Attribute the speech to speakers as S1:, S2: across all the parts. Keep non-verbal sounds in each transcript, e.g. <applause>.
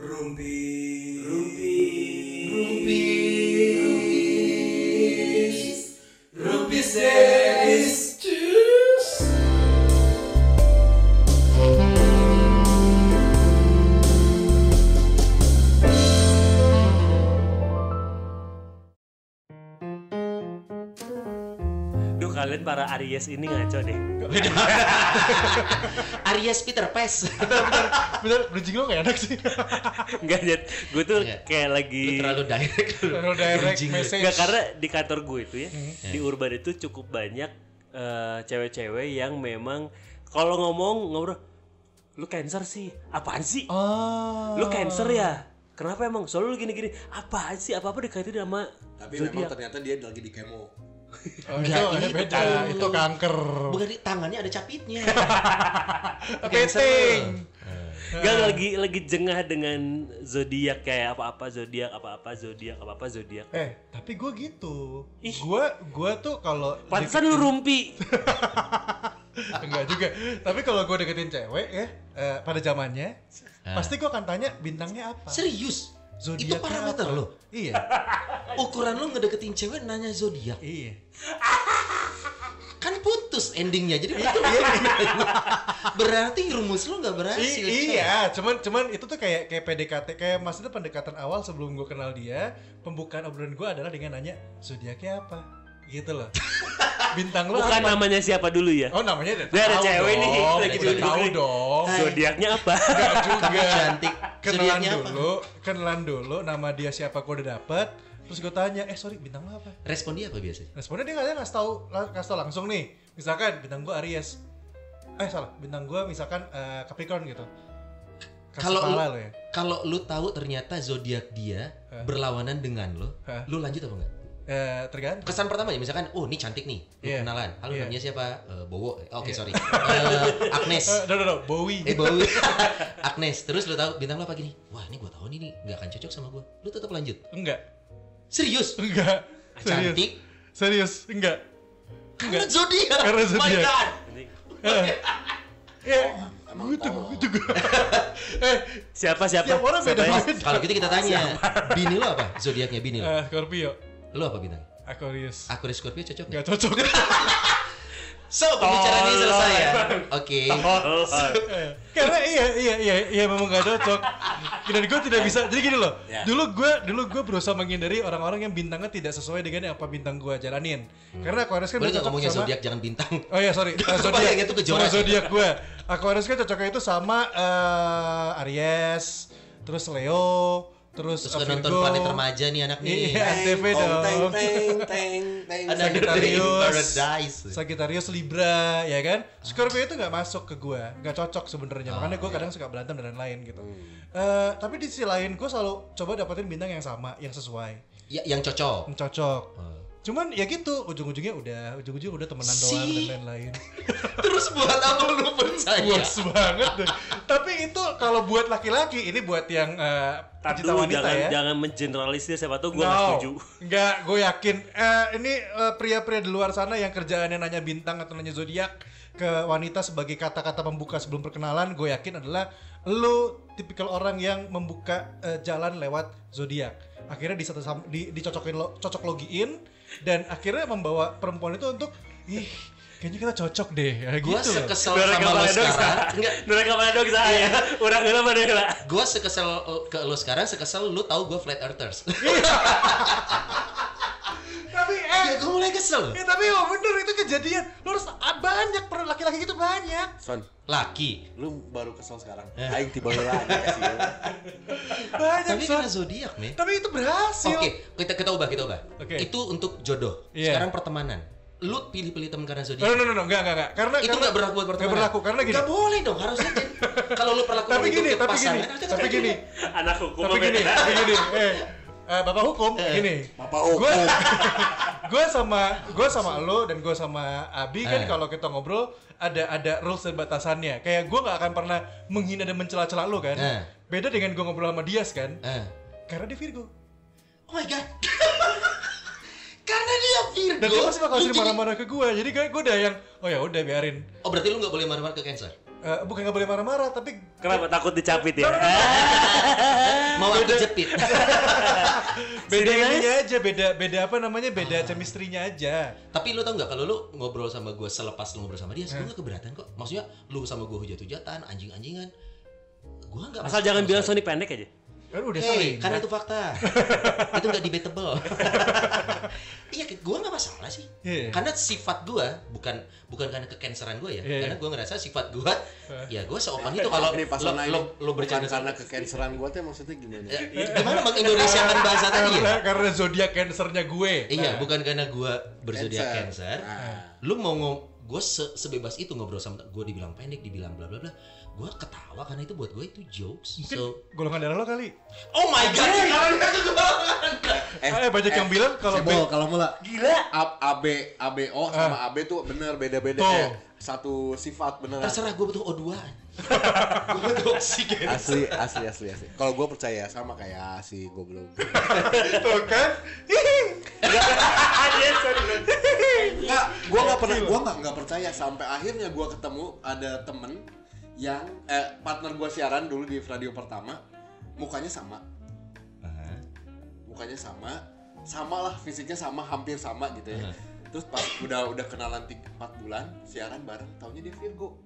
S1: Rumpi.
S2: Aries ini ngaco deh. <laughs>
S3: Aries Peter Pes.
S4: Bener, bridging lo gak enak sih. <laughs>
S2: Enggak Jet, gue tuh
S3: Enggak.
S2: kayak
S3: Lu
S2: lagi
S3: terlalu direct.
S4: Terlalu direct
S3: Bridging.
S4: message.
S2: Enggak karena di kantor gue itu ya,
S3: Hmm.
S2: di Urban itu cukup banyak eh, cewek-cewek yang memang kalau ngomong ngobrol lu cancer sih. Apaan sih?
S4: Oh.
S2: Lu cancer ya? Kenapa emang? Soalnya lu gini-gini. Apaan sih? Apa-apa dikaitin sama
S1: Tapi memang
S2: zodiak.
S1: ternyata dia lagi di kemo.
S4: Oh, itu,
S3: Enggak,
S4: itu
S3: itu.
S4: beda. Itu kanker.
S3: Bukan di tangannya ada capitnya. <laughs>
S4: Peting.
S2: Gak lagi lagi jengah dengan zodiak kayak apa-apa zodiak, apa-apa zodiak, apa-apa zodiak.
S4: Eh, tapi gue gitu.
S2: Ih.
S4: Gue gue tuh kalau
S2: Pantesan lu rumpi. <laughs>
S4: enggak juga. Tapi kalau gue deketin cewek ya, eh, pada zamannya, pasti gue akan tanya bintangnya apa.
S3: Serius? Itu
S4: Zodiaknya
S3: parameter
S4: apa?
S3: lo.
S4: Iya. <laughs>
S3: Ukuran lo ngedeketin cewek nanya zodiak.
S4: iya.
S3: Kan putus endingnya. Jadi berarti <laughs> berarti rumus lo nggak berhasil.
S4: I-
S3: coy.
S4: iya, cuman cuman itu tuh kayak kayak PDKT kayak maksudnya pendekatan awal sebelum gue kenal dia, pembukaan obrolan gue adalah dengan nanya zodiaknya apa, gitu loh. <laughs> Bintang lo
S2: Bukan
S4: apa?
S2: namanya siapa dulu ya?
S4: Oh namanya udah
S2: Dia ada
S4: tahu
S2: cewek nih,
S4: dong,
S2: lagi
S4: udah
S2: duduk
S4: tahu
S2: nih.
S4: dong.
S2: Zodiaknya apa?
S4: Enggak juga.
S3: Cantik.
S4: Kenalan dulu, kenalan dulu, nama dia siapa gue udah dapet. Terus gue tanya, eh sorry bintang lo apa?
S3: Respon dia apa biasanya?
S4: Responnya dia nggak ngasih tahu, kasih tahu langsung nih. Misalkan bintang gue Aries. Eh salah, bintang gue misalkan eh, Capricorn gitu.
S3: Kalau lu-
S4: lo ya.
S3: Kalau lu tahu ternyata zodiak dia
S4: Hah?
S3: berlawanan dengan lo,
S4: Hah?
S3: lu lanjut apa enggak?
S4: Eh, tergantung.
S3: Kesan pertama ya, misalkan, oh ini cantik nih, lu
S4: Iya.
S3: kenalan. Halo
S4: Iya.
S3: namanya siapa? Eh, Bowo. Eh, Oke
S4: Iya.
S3: sorry. <laughs> Eh, Agnes.
S4: Eh, no, no, no, Bowie.
S3: Eh Bowo. <laughs> Agnes. Terus lu tahu bintang lo apa gini? Wah ini gua tahu nih nih nggak akan cocok sama gua. Lu tetap lanjut.
S4: Enggak,
S3: Serius?
S4: enggak. Serius.
S3: Cantik.
S4: Serius, enggak.
S3: Karena zodiak.
S4: Karena
S3: My
S4: zodiak.
S3: God.
S4: Eh, <laughs> eh, gue gue juga. eh,
S2: Siapa siapa?
S4: tiap orang
S2: ya?
S4: beda-beda.
S3: Kalau gitu kita tanya, bini lo apa? Zodiaknya bini lo?
S4: Scorpio,
S3: Lo apa bintang?
S4: Aquarius.
S3: Aquarius Scorpio cocok nggak?
S4: Enggak cocok. <laughs>
S3: So, pembicaraan ini selesai ya. Oke. <laughs>
S4: Karena iya iya iya iya memang gak cocok. Dan gue tidak bisa. Jadi gini loh.
S1: Ya.
S4: Dulu gue dulu gue berusaha menghindari orang-orang yang bintangnya tidak sesuai dengan apa bintang gue jalanin. Karena Aquarius kan
S3: Boleh
S4: cocok
S3: ngomongnya
S4: sama
S3: zodiak jangan bintang?
S4: Oh iya sorry, <laughs> uh, zodiak
S3: itu.
S4: Sama zodiak gue. Aquarius kan cocoknya itu sama eh, Aries, terus Leo, terus,
S3: Terus nonton planet remaja nih anak nih.
S4: Iya,
S1: Teng,
S4: dong.
S1: Teng teng teng teng.
S3: Ada
S4: Sagittarius.
S3: Paradise.
S4: Sagittarius Libra, ya kan? Scorpio itu nggak masuk ke gue, nggak cocok sebenarnya. Makanya gue kadang suka berantem dan lain-lain gitu. Eh, tapi di sisi lain gue selalu coba dapetin bintang yang sama, yang sesuai,
S3: Ya, yang cocok.
S4: yang cocok.
S3: Oh.
S4: Cuman ya gitu, ujung-ujungnya udah, ujung-ujungnya udah temenan doang
S3: Si.
S4: dan lain-lain. <laughs>
S3: Terus buat apa lu percaya?
S4: Puas banget deh. Tapi itu kalau buat laki-laki, ini buat yang eh, pecinta
S2: dulu,
S4: wanita
S2: jangan
S4: ya.
S2: jangan mengeneralisir siapa tuh gue nggak setuju.
S4: Enggak, gue yakin. Eh, ini eh, pria-pria di luar sana yang kerjaannya nanya bintang atau nanya zodiak ke wanita sebagai kata-kata pembuka sebelum perkenalan, gue yakin adalah lu tipikal orang yang membuka eh, jalan lewat zodiak. Akhirnya di, di, dicocokin lo, cocok logiin dan akhirnya membawa perempuan itu untuk ih kayaknya kita cocok deh ya,
S3: Gua
S4: gitu loh.
S3: sekesel
S2: Mereka
S3: sama lo sekarang. Enggak,
S2: Mereka pada dong saya. Orang gila pada gila.
S3: gua sekesel ke lo sekarang, sekesel lu tahu gua flat earthers. <laughs>
S4: Tapi eh
S3: ya gua mulai kesel.
S4: Ya tapi emang bener itu kejadian. Lu harus ah, banyak per laki-laki gitu banyak.
S1: Son,
S3: Laki.
S1: lu baru kesel sekarang.
S3: Eh.
S1: Aing tiba lagi kasih.
S4: Banyak.
S3: Tapi
S4: Son.
S3: karena zodiak, men.
S4: Tapi itu berhasil.
S3: Oke, kita kita ubah, kita ubah.
S4: Oke.
S3: Itu untuk jodoh.
S4: Iya.
S3: Sekarang pertemanan. Lu pilih-pilih teman karena
S4: No,
S3: zodiak.
S4: no, no, no, enggak, enggak, enggak. Karena
S3: itu
S4: karena-
S3: nggak berlaku buat pertemanan.
S4: Nggak berlaku karena gini.
S3: Nggak boleh dong, harusnya. <laughs> Kalau lu perlakukan
S4: Tapi
S3: itu
S4: gini, tapi
S3: pasangan,
S4: gini, tapi gini,
S2: Anak hukum
S4: tapi gini,
S2: beda?
S4: tapi gini. Eh, eh, bapak hukum, gini.
S1: Bapak hukum. <laughs>
S4: Gue, gue sama, gue sama lo dan gue sama Abi kan
S3: Eh.
S4: kalau kita ngobrol ada ada rules dan batasannya. Kayak gue nggak akan pernah menghina dan mencela-cela lo kan.
S3: Eh.
S4: Beda dengan gue ngobrol sama Dias kan.
S3: Eh.
S4: Karena dia Virgo.
S3: Oh my god. <laughs> Karena dia Virgo.
S4: Dan dia pasti bakal sering marah-marah ke gue. Jadi kayak gue udah yang, oh ya udah biarin.
S3: Oh berarti lu nggak boleh marah-marah ke Cancer?
S4: Eh, bukan nggak boleh marah-marah, tapi
S2: Kenapa takut dicapit ya?
S4: No, no, no.
S3: kejepit.
S4: beda <laughs> ininya aja, beda beda apa namanya? Beda chemistry-nya aja.
S3: Tapi lu tau nggak kalau lu ngobrol sama gue selepas lu ngobrol sama dia, gue nggak keberatan kok. Maksudnya lu sama gue hujat-hujatan, anjing-anjingan. Gue nggak.
S2: Asal
S3: masalah
S2: jangan bilang. Sony pendek aja.
S4: Kan udah
S3: Hey,
S4: sering.
S3: karena itu fakta. <laughs> itu nggak debatable. <laughs> iya, gue nggak masalah sih.
S4: Iya.
S3: Karena sifat gue bukan bukan karena kecanceran gue ya.
S4: Iya.
S3: Karena gue ngerasa sifat gue, <laughs> ya gue seopan itu kalau
S1: ini pas
S3: lo, lo, lo
S1: bukan
S3: bercanda
S1: karena kecanceran gua tuh maksudnya gimana?
S3: Ya, gimana mengindonesiakan bahasa tadi ya?
S4: karena zodiak cancernya gue.
S3: Iya, bukan karena gue berzodiak
S1: Cancer.
S3: cancer.
S1: Nah.
S3: Lu mau ngom gue se- sebebas itu ngobrol sama gue dibilang pendek, dibilang bla bla bla. Gue ketawa karena itu buat gue itu jokes.
S4: Mungkin
S3: So,
S4: golongan darah lo kali.
S3: oh my god, golongan. <laughs>
S4: Eh, banyak yang bilang kalau B-
S1: kalau mula
S2: Gila.
S1: A- AB ABO sama AB tuh bener beda-beda
S4: Tuh.
S1: eh, satu sifat beneran.
S3: Terserah gue butuh O2-an. <laughs> gue butuh oksigen.
S1: Asli asli asli asli. Kalau gua percaya sama kayak si goblok. <laughs>
S4: tuh kan. <laughs>
S1: Enggak, gua nggak pernah gua nggak nggak percaya sampai akhirnya gua ketemu ada temen yang eh, partner gua siaran dulu di radio pertama mukanya sama mukanya sama sama lah fisiknya sama hampir sama gitu ya
S3: Aha.
S1: Terus pas udah udah kenalan 4 bulan siaran bareng taunya dia Virgo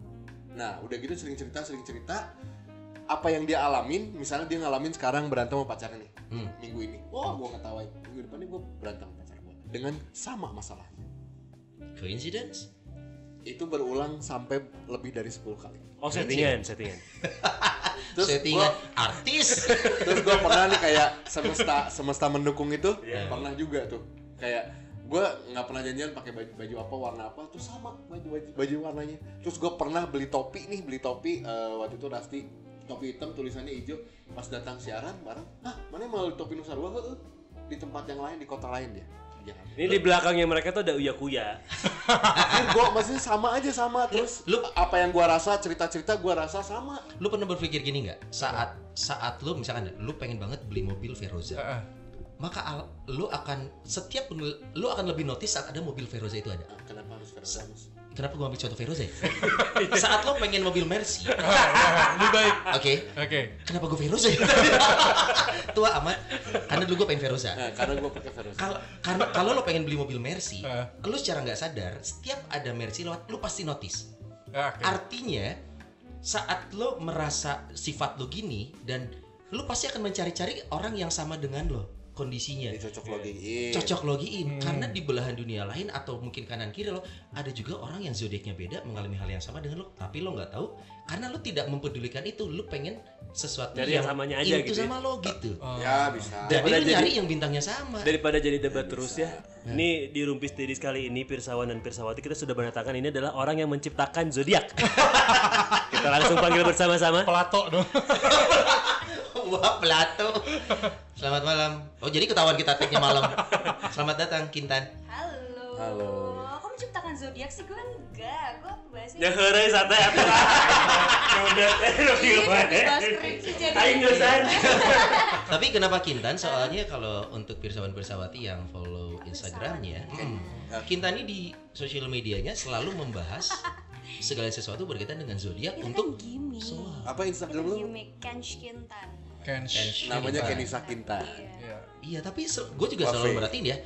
S1: nah udah gitu sering cerita sering cerita apa yang dia alamin misalnya dia ngalamin sekarang berantem sama pacarnya nih
S3: Hmm.
S1: minggu ini wah gua ketawain minggu depan nih gua berantem sama pacar gua dengan sama masalahnya
S3: Coincidence?
S1: itu berulang sampai lebih dari 10 kali
S2: Oh settingan, settingan. <laughs>
S1: terus
S3: Settingan
S1: gua,
S3: artis. <laughs>
S1: terus gua pernah nih kayak semesta semesta mendukung itu
S2: Iya.
S1: pernah juga tuh kayak gua nggak pernah janjian pakai baju, baju apa warna apa terus sama baju baju, baju warnanya terus gua pernah beli topi nih beli topi eh, waktu itu Rasti topi hitam tulisannya hijau pas datang siaran bareng ah mana mau topi nusa dua Heeh. di tempat yang lain di kota lain dia jangan
S2: Ini di belakangnya mereka tuh ada uya kuya. <laughs>
S1: gua maksudnya sama aja sama terus
S3: Lu-
S1: apa yang gua rasa cerita-cerita gua rasa sama
S3: Lu pernah berpikir gini nggak? Saat saat lu misalkan lu pengen banget beli mobil Veroza,
S4: Heeh.
S3: Maka al- lu akan setiap lu, lu akan lebih notice saat ada mobil Veroza itu ada.
S1: Ah, kenapa harus Veroza?
S3: Kenapa gua ambil contoh Veroza ya? <laughs> saat lo pengen mobil Mercy, oke, <laughs>
S4: Ah, Lebih baik. Oke.
S3: kenapa gua Veroza ya? <laughs> Tua amat, karena dulu gua pengen Veroza.
S1: Nah, karena gua pakai Veroza
S3: Kalau karena kalau lo pengen beli mobil Mercy,
S4: Ah.
S3: lu secara nggak sadar setiap ada Mercy lewat, lu pasti notice.
S4: Ya, oke.
S3: Artinya saat lo merasa sifat lo gini dan lo pasti akan mencari-cari orang yang sama dengan lo kondisinya.
S1: cocok logiin
S3: Cocok logiin karena di belahan dunia lain atau mungkin kanan kiri lo ada juga orang yang zodiaknya beda mengalami hal yang sama dengan lo tapi lo nggak tahu karena lo tidak mempedulikan itu lo pengen sesuatu
S2: Dari yang samanya aja
S3: itu
S2: gitu ya.
S3: sama lo gitu
S4: Oh.
S1: ya bisa
S3: jadi
S2: Daripada
S3: lo nyari
S2: jadi-
S3: yang bintangnya sama
S2: Daripada jadi debat terus ya. Ini di Rumpis Dedis kali ini Pirsawan dan Pirsawati kita sudah menatakan ini adalah orang yang menciptakan zodiak. <laughs> kita langsung panggil bersama-sama.
S4: Pelato dong. <laughs>
S3: wah pelato selamat malam oh jadi ketahuan kita tag-nya malam selamat datang Kintan
S5: Halo.
S1: Halo.
S5: Kok menciptakan zodiak sih? Gue enggak. Gue bahasnya.
S2: Ya heureuy santai atuh. <laughs> Ya udah
S5: jadi.
S2: Aing geus
S3: Tapi kenapa Kintan? Soalnya kalau untuk pirsawan pirsawati yang follow Instagramnya, hmm, Kintan ini di sosial medianya selalu membahas segala sesuatu berkaitan dengan zodiak
S5: Itu
S3: untuk
S5: kan gimmick.
S3: soal.
S1: apa Instagram lu
S5: Gimmick Kench Kintan.
S4: Kensh.
S3: Kensh.
S1: namanya. Kenny Sakinta
S5: Iya.
S4: Iya.
S3: Iya, tapi gue juga selalu merhatiin ya.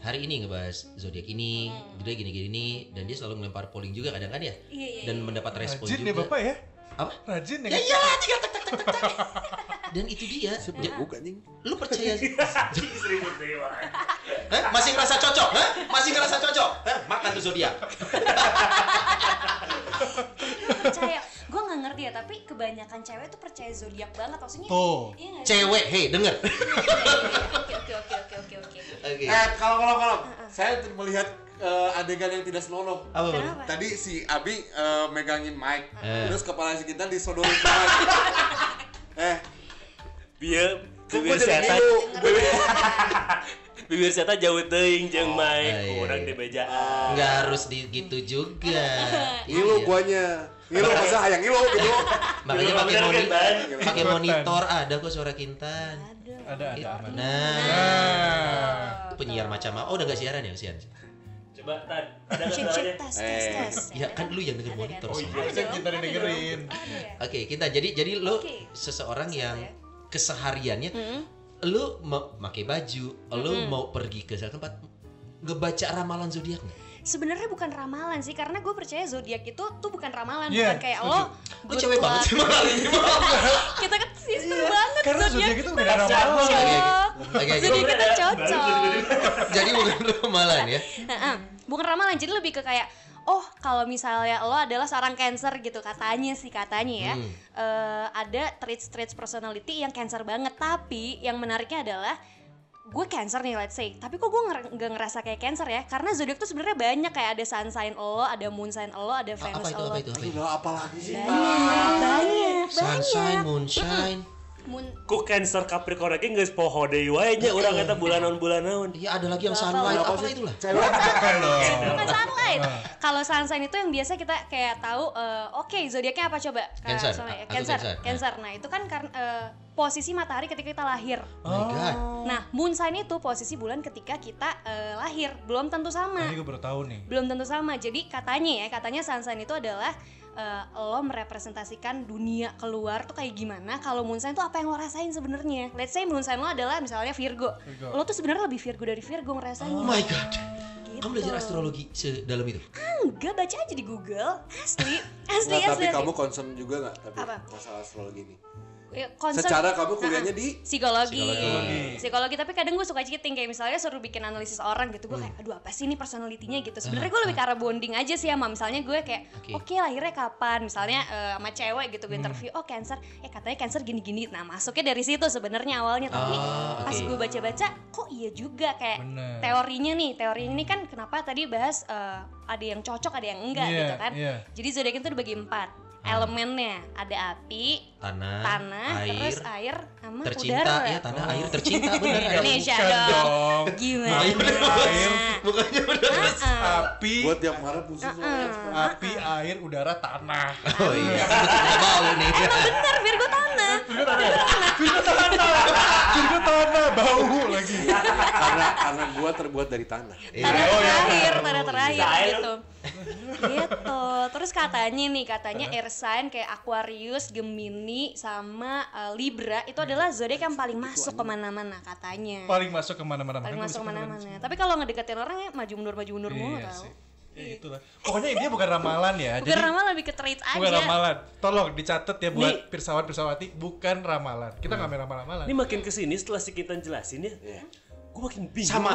S3: Hari ini ngebahas zodiak ini, dia gini-gini nih, dan dia selalu melempar polling juga kadang kan ya,
S5: Iya, iya,
S3: dan
S5: iya.
S3: mendapat respon
S4: Rajin
S3: juga.
S4: ya Bapak ya?
S3: Apa?
S4: Rajin ya?
S3: Ya iya, tiga tak tak tak tak. Dan itu dia.
S1: Bukan anjing
S3: lu percaya <laughs>
S2: Seribu dewa.
S3: Hah? Masih ngerasa cocok? Hah? Masih ngerasa cocok? Hah? Makan tuh zodiak.
S5: percaya gue nggak ngerti ya tapi kebanyakan cewek tuh percaya zodiak banget maksudnya
S4: Tuh.
S5: iya?
S3: Cewek, hei denger.
S5: oke oke oke oke oke oke
S3: Oke.
S1: eh kalau kalau kalau saya melihat eh, adegan yang tidak senonoh
S3: Apa?
S5: Kenapa?
S1: tadi si Abi eh, megangin mic
S3: Eh.
S1: terus kepala si kita disodorin ke mic <laughs> eh
S2: Dia
S1: gua jadi
S2: setan. <laughs>
S1: ngilu
S2: Bibir setan jauh teuing jeung
S3: Oh,
S2: Mike.
S3: iya,
S2: Orang
S3: iya.
S2: di bejaan.
S3: Nggak harus di gitu juga. <laughs>
S1: ngilu
S3: Iya.
S1: guanya ngilu masa hayang ngilu gitu <laughs>
S3: Makanya pakai
S2: kan,
S3: moni
S2: Ban?
S3: pakai monitor ada kok suara Kintan.
S5: ada
S4: Ada, ada. aman.
S3: Nah,
S4: Nah.
S3: penyiar macam apa? Oh, udah gak siaran ya, kesian.
S2: Coba Tan, ada nggak suaranya?
S1: Eh.
S3: Ya kan lu yang denger
S5: Ada,
S3: monitor. soalnya.
S2: iya.
S5: Dong,
S4: kita dengerin.
S5: ya?
S3: Oke, kita jadi jadi lo seseorang yang
S5: ya.
S3: kesehariannya. Lu mau pakai baju, lu mau pergi ke satu tempat ngebaca ramalan zodiak nggak?
S5: Sebenarnya bukan ramalan sih, karena gue percaya zodiak itu tuh bukan ramalan,
S4: Iya,
S5: bukan kayak
S4: setuju.
S5: lo.
S3: Lu cewek banget sih malah <laughs> ini.
S5: kita kan sister banget
S4: Karena zodiak itu
S5: cocok.
S4: ramalan.
S5: Zodiak kita cocok.
S3: Jadi bukan ramalan ya?
S5: Heeh. bukan ramalan, jadi lebih ke kayak oh kalau misalnya lo adalah seorang cancer gitu katanya sih katanya ya
S3: Hmm.
S5: eh, ada traits-traits personality yang cancer banget tapi yang menariknya adalah gue cancer nih let's say tapi kok gue nger- nggak ngerasa kayak cancer ya karena zodiak tuh sebenarnya banyak kayak ada sun sign lo ada moon sign lo ada venus
S3: Apa itu?
S5: lo
S3: Apa itu? Apa itu?
S1: Apa lagi sih?
S5: banyak banyak
S3: Sunshine, moonshine.
S5: moon
S2: Ku Cancer Capricorn lagi geus poho deui wae nya urang eta bulanan-bulanan.
S3: Iya ada lagi yang sunlight. Apa itulah?
S5: bukan sunlight. Kalau sunshine itu yang biasa kita kayak tahu eh, oke zodiaknya apa coba?
S3: Cancer. Aku
S5: Cancer.
S3: Cancer.
S5: Cancer. Nah, itu kan karena eh, posisi matahari ketika kita lahir.
S3: Oh my god.
S5: Nah, moon sign itu posisi bulan ketika kita eh, lahir. Belum tentu sama.
S4: Ini gue baru tahu nih.
S5: Belum tentu sama. Jadi katanya ya, katanya sunshine itu adalah eh, lo merepresentasikan dunia keluar tuh kayak gimana kalau moon sign tuh apa yang lo rasain sebenarnya let's say moon sign lo adalah misalnya Virgo,
S4: Virgo.
S5: lo tuh sebenarnya lebih Virgo dari Virgo ngerasainnya
S3: Oh my god.
S5: Gitu.
S3: Kamu belajar astrologi sedalam itu?
S5: Enggak, baca aja di Google. Asli, <laughs> asli,
S1: Nggak,
S5: asli.
S1: tapi
S5: asli.
S1: kamu concern juga nggak tapi
S5: Apa?
S1: masalah astrologi ini?
S5: Ya, concern-
S1: Secara kamu kuliahnya
S5: Nah,
S1: di
S5: psikologi.
S3: Psikologi.
S5: psikologi. tapi kadang gue suka cheating kayak misalnya suruh bikin analisis orang gitu. Gue kayak aduh apa sih ini personalitinya gitu. Sebenarnya gue lebih ke arah bonding aja sih sama misalnya gue kayak
S3: Oke.
S5: oke lahirnya kapan? Misalnya eh, sama cewek gitu gue interview, oh cancer. Eh katanya cancer gini-gini. Nah, masuknya dari situ sebenarnya awalnya tapi
S3: Oh,
S5: pas
S3: oke.
S5: gue baca-baca kok iya juga kayak
S4: Bener.
S5: teorinya nih. Teori ini kan kenapa tadi bahas eh, ada yang cocok, ada yang enggak
S4: Iya,
S5: gitu kan.
S4: iya.
S5: Jadi zodiak itu dibagi empat. Elemennya ada api,
S3: Tanah,
S5: tanah,
S3: air,
S5: terus air sama
S3: tercinta
S5: udara.
S3: ya tanah air tercinta bener air.
S5: Indonesia
S4: Bukan
S5: dong. Gimana?
S3: Air, air. Bukannya udah terus.
S4: Api,
S1: buat tiap malam khusus
S4: api, air, udara, tanah.
S3: Oh iya, <laughs> bau nih.
S5: Bener, Virgo tanah.
S4: Virgo tanah, bau lagi.
S1: karena karena gua terbuat dari tanah.
S3: Iya.
S5: Tanda
S4: Oh, iya.
S5: terakhir, tanda terakhir gitu. gitu. Terus katanya nih, katanya air sign kayak Aquarius, Gemini, sama uh, Libra itu adalah zodiak yang paling masuk ke mana-mana katanya.
S4: Paling masuk ke
S5: mana-mana.
S4: Paling
S5: masuk
S4: ke
S5: mana-mana. Tapi kalau ngedeketin orang ya maju mundur maju mundur mulu
S4: Iya
S5: tau.
S4: sih. Ya itulah. Pokoknya ini bukan ramalan ya.
S5: Bukan
S4: Jadi
S5: ramalan lebih ke traits aja.
S4: bukan ramalan. Tolong dicatat ya buat
S2: Nih.
S4: pirsawan pirsawati bukan ramalan. Kita nggak main ramalan.
S2: Ini makin ke sini setelah si kita jelasin ya,
S1: Iya.
S2: Gue makin bingung.
S3: Sama.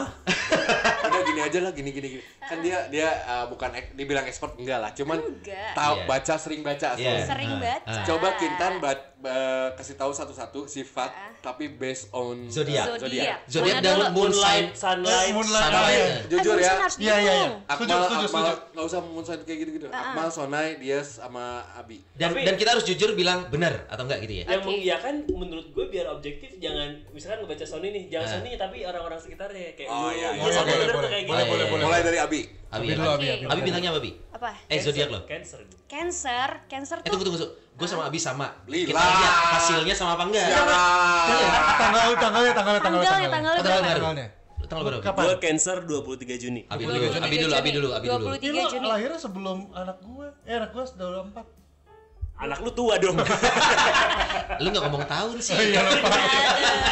S3: <laughs>
S1: Udah gini aja lah, gini gini gini. Kan dia dia uh, bukan ek- dibilang expert enggak lah, cuman
S5: Enggak.
S1: tahu
S3: Iya.
S1: baca sering baca astrologi.
S5: Sering
S3: Ah,
S5: baca.
S1: Coba Kintan ba- ba- kasih tahu satu-satu sifat tapi based on
S3: Zodiak.
S1: uh,
S5: Zodiak.
S3: Zodiak dan moon sign.
S2: Moonlight, sunlight,
S4: Moonlight.
S3: Sama
S4: Iya.
S3: ya.
S1: Jujur ya,
S4: Iya, iya, iya.
S1: Akmal,
S4: setuju,
S1: Akmal,
S4: setuju.
S1: nggak usah moonshine kayak gitu-gitu. Akmal, Sonai, Dias, sama Abi.
S3: Dan
S2: Tapi-
S3: dan kita harus jujur bilang benar atau enggak gitu ya.
S2: Yang
S5: Oke.
S2: mengiyakan menurut gue biar objektif jangan misalkan ngebaca Sony nih, jangan
S3: Ah.
S2: Sony tapi orang-orang sekitarnya kayak
S1: Oh, iya, iya.
S2: Sony
S4: Boleh, boleh,
S2: kayak
S4: boleh,
S2: gitu.
S4: boleh, boleh.
S1: Mulai dari Abi.
S3: Abi,
S4: Abi
S3: ya?
S4: dulu, Abi. Abi.
S3: Abi bintangnya apa, Abi?
S5: Apa?
S3: Eh, zodiak lo.
S2: Cancer.
S5: Cancer, Cancer
S3: Eh
S5: tuh
S3: tunggu tunggu. Gue sama Abi sama.
S1: Lila.
S3: Kita lihat hasilnya sama apa enggak?
S1: Jangan.
S4: Tanggal, tanggalnya, tanggalnya, tanggalnya,
S5: tanggalnya tanggalnya
S3: tanggal
S5: berapa?
S3: baru.
S4: Tanggalnya.
S3: Tanggal berapa?
S4: Kapan?
S2: Gue Cancer 23 Juni.
S3: Abi
S5: 23
S3: dulu, Abi dulu, Abi dulu, Abi dulu.
S5: 23
S4: Ini lo
S5: Juni.
S4: lahirnya sebelum anak gue. Eh, anak gue sudah empat.
S2: Anak lu tua dong. <laughs>
S3: Lu nggak ngomong tahun sih.
S4: Oh iya lupa.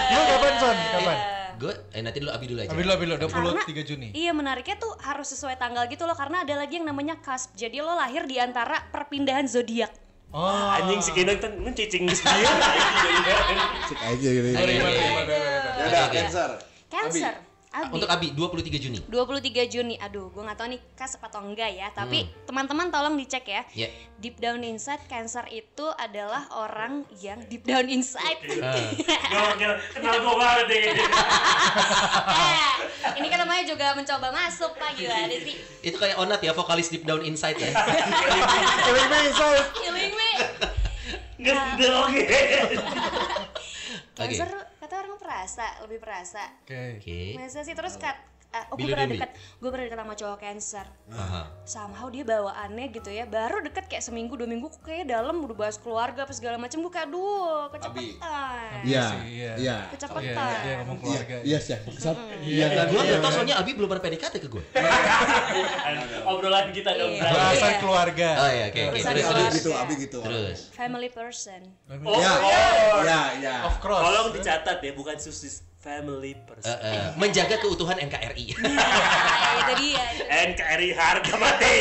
S4: Lu kapan Son? Kapan?
S3: Gue eh nanti dulu Abi dulu aja.
S4: Abi dulu, Abi dulu.
S5: Karena
S4: 23 Juni.
S5: Iya menariknya tuh harus sesuai tanggal gitu loh karena ada lagi yang namanya cusp. Jadi lo lahir di antara perpindahan zodiak.
S4: Oh.
S2: Anjing si Kinang kan lu cicing di sini. <laughs>
S1: Cek aja gitu.
S3: Iya, iya, iya.
S1: Ya udah. Cancer.
S5: Cancer. Abi.
S3: Untuk Abi 23 Juni.
S5: 23 Juni. Aduh, gue nggak tahu nih cusp atau enggak ya. Tapi teman-teman tolong dicek ya.
S3: Ya.
S5: Deep down inside Cancer itu adalah orang yang deep down inside.
S2: Gokil, kenal gue banget deh.
S5: eh, ini kan namanya juga mencoba masuk pak gimana sih?
S3: Itu kayak Onat ya, vokalis Deep Down Inside ya.
S4: Killing me, Son.
S2: Nggak dong.
S5: Cancer kata orang perasa, lebih perasa.
S4: Oke.
S3: Oke.
S5: Masa sih terus kat eh, oh gue pernah deket gue pernah deket sama cowok cancer
S3: Aha.
S5: somehow dia bawaannya gitu ya baru deket kayak seminggu dua minggu kok kayak dalam udah bahas keluarga apa segala macam gue kayak aduh kecepatan
S6: Iya,
S4: iya.
S6: iya.
S5: kecepatan
S4: Iya, dia ngomong
S6: Iya,
S4: keluarga.
S6: iya sih. Maksud, iya kan?
S3: Gua nggak tahu soalnya Abi belum pernah PDKT ke gue. <laughs> <laughs>
S2: Obrolan kita dong.
S5: Iya.
S2: Bray.
S4: Bahasan
S5: Iya.
S4: keluarga.
S3: Oh iya, oke, oke.
S5: Urusan
S3: Terus,
S6: gitu, Abi gitu.
S3: Terus.
S5: family person
S2: Oh,
S6: Ya,
S2: oh.
S6: ya, ya.
S4: Of course.
S2: Tolong dicatat ya, bukan susis family person.
S3: eh, menjaga keutuhan NKRI.
S5: nah <laughs> itu dia itu.
S2: NKRI harga mati.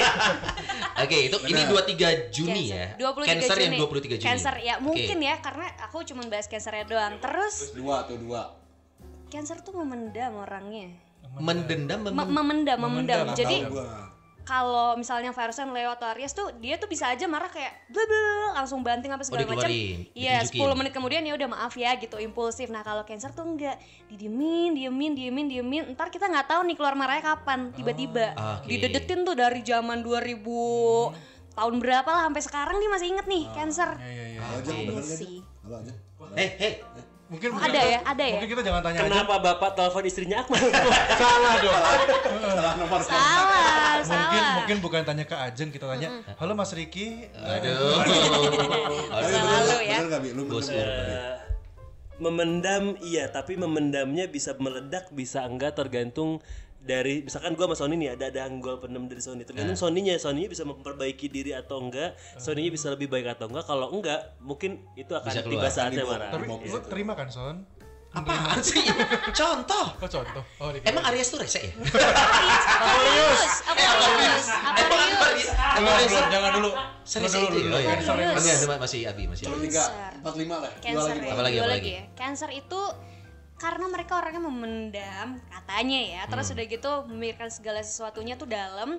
S2: <laughs>
S3: Oke, itu ini 23 Juni ya.
S5: Cancer. 23
S3: Cancer
S5: Juni.
S3: yang 23 Juni.
S5: Cancer ya mungkin ya karena aku cuma bahas cancernya doang. Terus
S6: Dua tuh dua.
S5: cancer tuh memendam orangnya.
S3: Mendendam
S5: Me-
S3: mem
S5: memendam, memendam.
S4: Memendam,
S5: Jadi. Kalau misalnya virusan Leo atau Aries tuh dia tuh bisa aja marah kayak bla bla langsung banting apa segala macam.
S3: dikeluarin,
S5: Iya,
S3: ditunjukin.
S5: 10 menit kemudian ya udah maaf ya gitu impulsif. Nah, kalau cancer tuh enggak, didiemin, diemin, diemin, diemin. Ntar kita nggak tahu nih keluar marahnya kapan, tiba-tiba.
S3: Ah, oke.
S5: Didedetin tuh dari zaman 2000 tahun berapa lah sampai sekarang dia masih inget nih cancer.
S4: Iya, iya, iya.
S6: Aja, bener gak
S5: sih.
S6: Halo aja.
S3: Eh, hei.
S4: Mungkin
S5: Oh, ada
S4: kita-
S5: ya, ada ya.
S4: Mungkin kita jangan tanya aja.
S2: Kenapa bapak telepon istrinya Akmal? <laughs>
S4: Salah dong. <laughs>
S6: Salah nomor
S5: Salah,
S4: mungkin
S5: salah.
S4: mungkin bukan tanya ke Ajeng, kita tanya, "Halo Mas Riki."
S3: Aduh.
S5: Selalu ya.
S6: Bener gak, Bi? Lu
S3: Bos?
S2: Eh, memendam iya, tapi memendamnya bisa meledak, bisa enggak tergantung dari misalkan gua sama Sony nih ada ada anggol pendem dari Sony tergantung Sony-nya Sony-nya bisa memperbaiki diri atau enggak Sony-nya bisa lebih baik atau enggak kalau enggak mungkin itu akan
S3: Bisa
S2: tiba
S3: keluar.
S2: saatnya marah
S4: Tapi lu terima kan, Son?
S3: Apaan sih? <laughs> Contoh.
S4: Oh, contoh. Oh,
S3: Emang Aries tuh rese ya? <laughs>
S5: Aquarius, Aquarius,
S3: Emang
S5: Aquarius.
S3: Aquarius
S4: belum, jangan dulu.
S3: Serius
S4: Dulu, dulu,
S3: ya? Oh iya.
S4: Yang
S3: Enggak, masih Abi, masih Abi.
S6: Tiga,
S5: Cancer.
S6: empat lima lah. Dua lagi.
S5: ya.
S3: Apa lagi,
S5: dua
S3: apa
S5: lagi
S3: lagi?
S5: ya. Cancer itu karena mereka orangnya memendam katanya ya, terus
S3: Hmm.
S5: udah gitu memikirkan segala sesuatunya tuh dalam.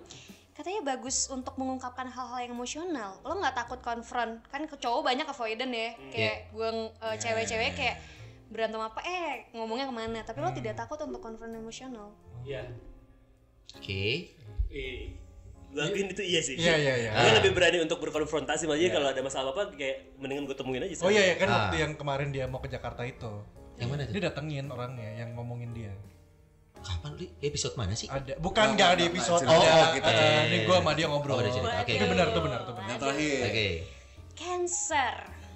S5: Katanya bagus untuk mengungkapkan hal-hal yang emosional. Lo nggak takut konfront, kan ke cowok banyak avoidant ya,
S3: Hmm.
S5: kayak gue uh, cewek-cewek kayak berantem apa, eh ngomongnya ke mana? Tapi
S3: Hmm.
S5: lo tidak takut untuk konfront emosional.
S2: Iya
S3: Oke.
S2: Eh, gua akuin itu iya sih
S4: Iya, iya, iya.
S2: Gua lebih berani untuk berkonfrontasi makanya kalau ada masalah apa kayak mendingan gue temuin aja
S4: Oh iya, iya kan
S3: Ah.
S4: waktu yang kemarin dia mau ke Jakarta itu.
S3: Yang mana tuh?
S4: Dia datengin orangnya yang ngomongin dia.
S3: Kapan Li? episode mana sih?
S4: Ada, bukan nggak di episode
S6: Oh,
S4: ada.
S6: kita
S4: eh, ini gua sama dia ngobrol.
S3: Oh, ada cerita. Oke.
S4: Itu benar tuh benar tuh benar.
S6: Yang terakhir.
S3: Oke.
S5: Cancer.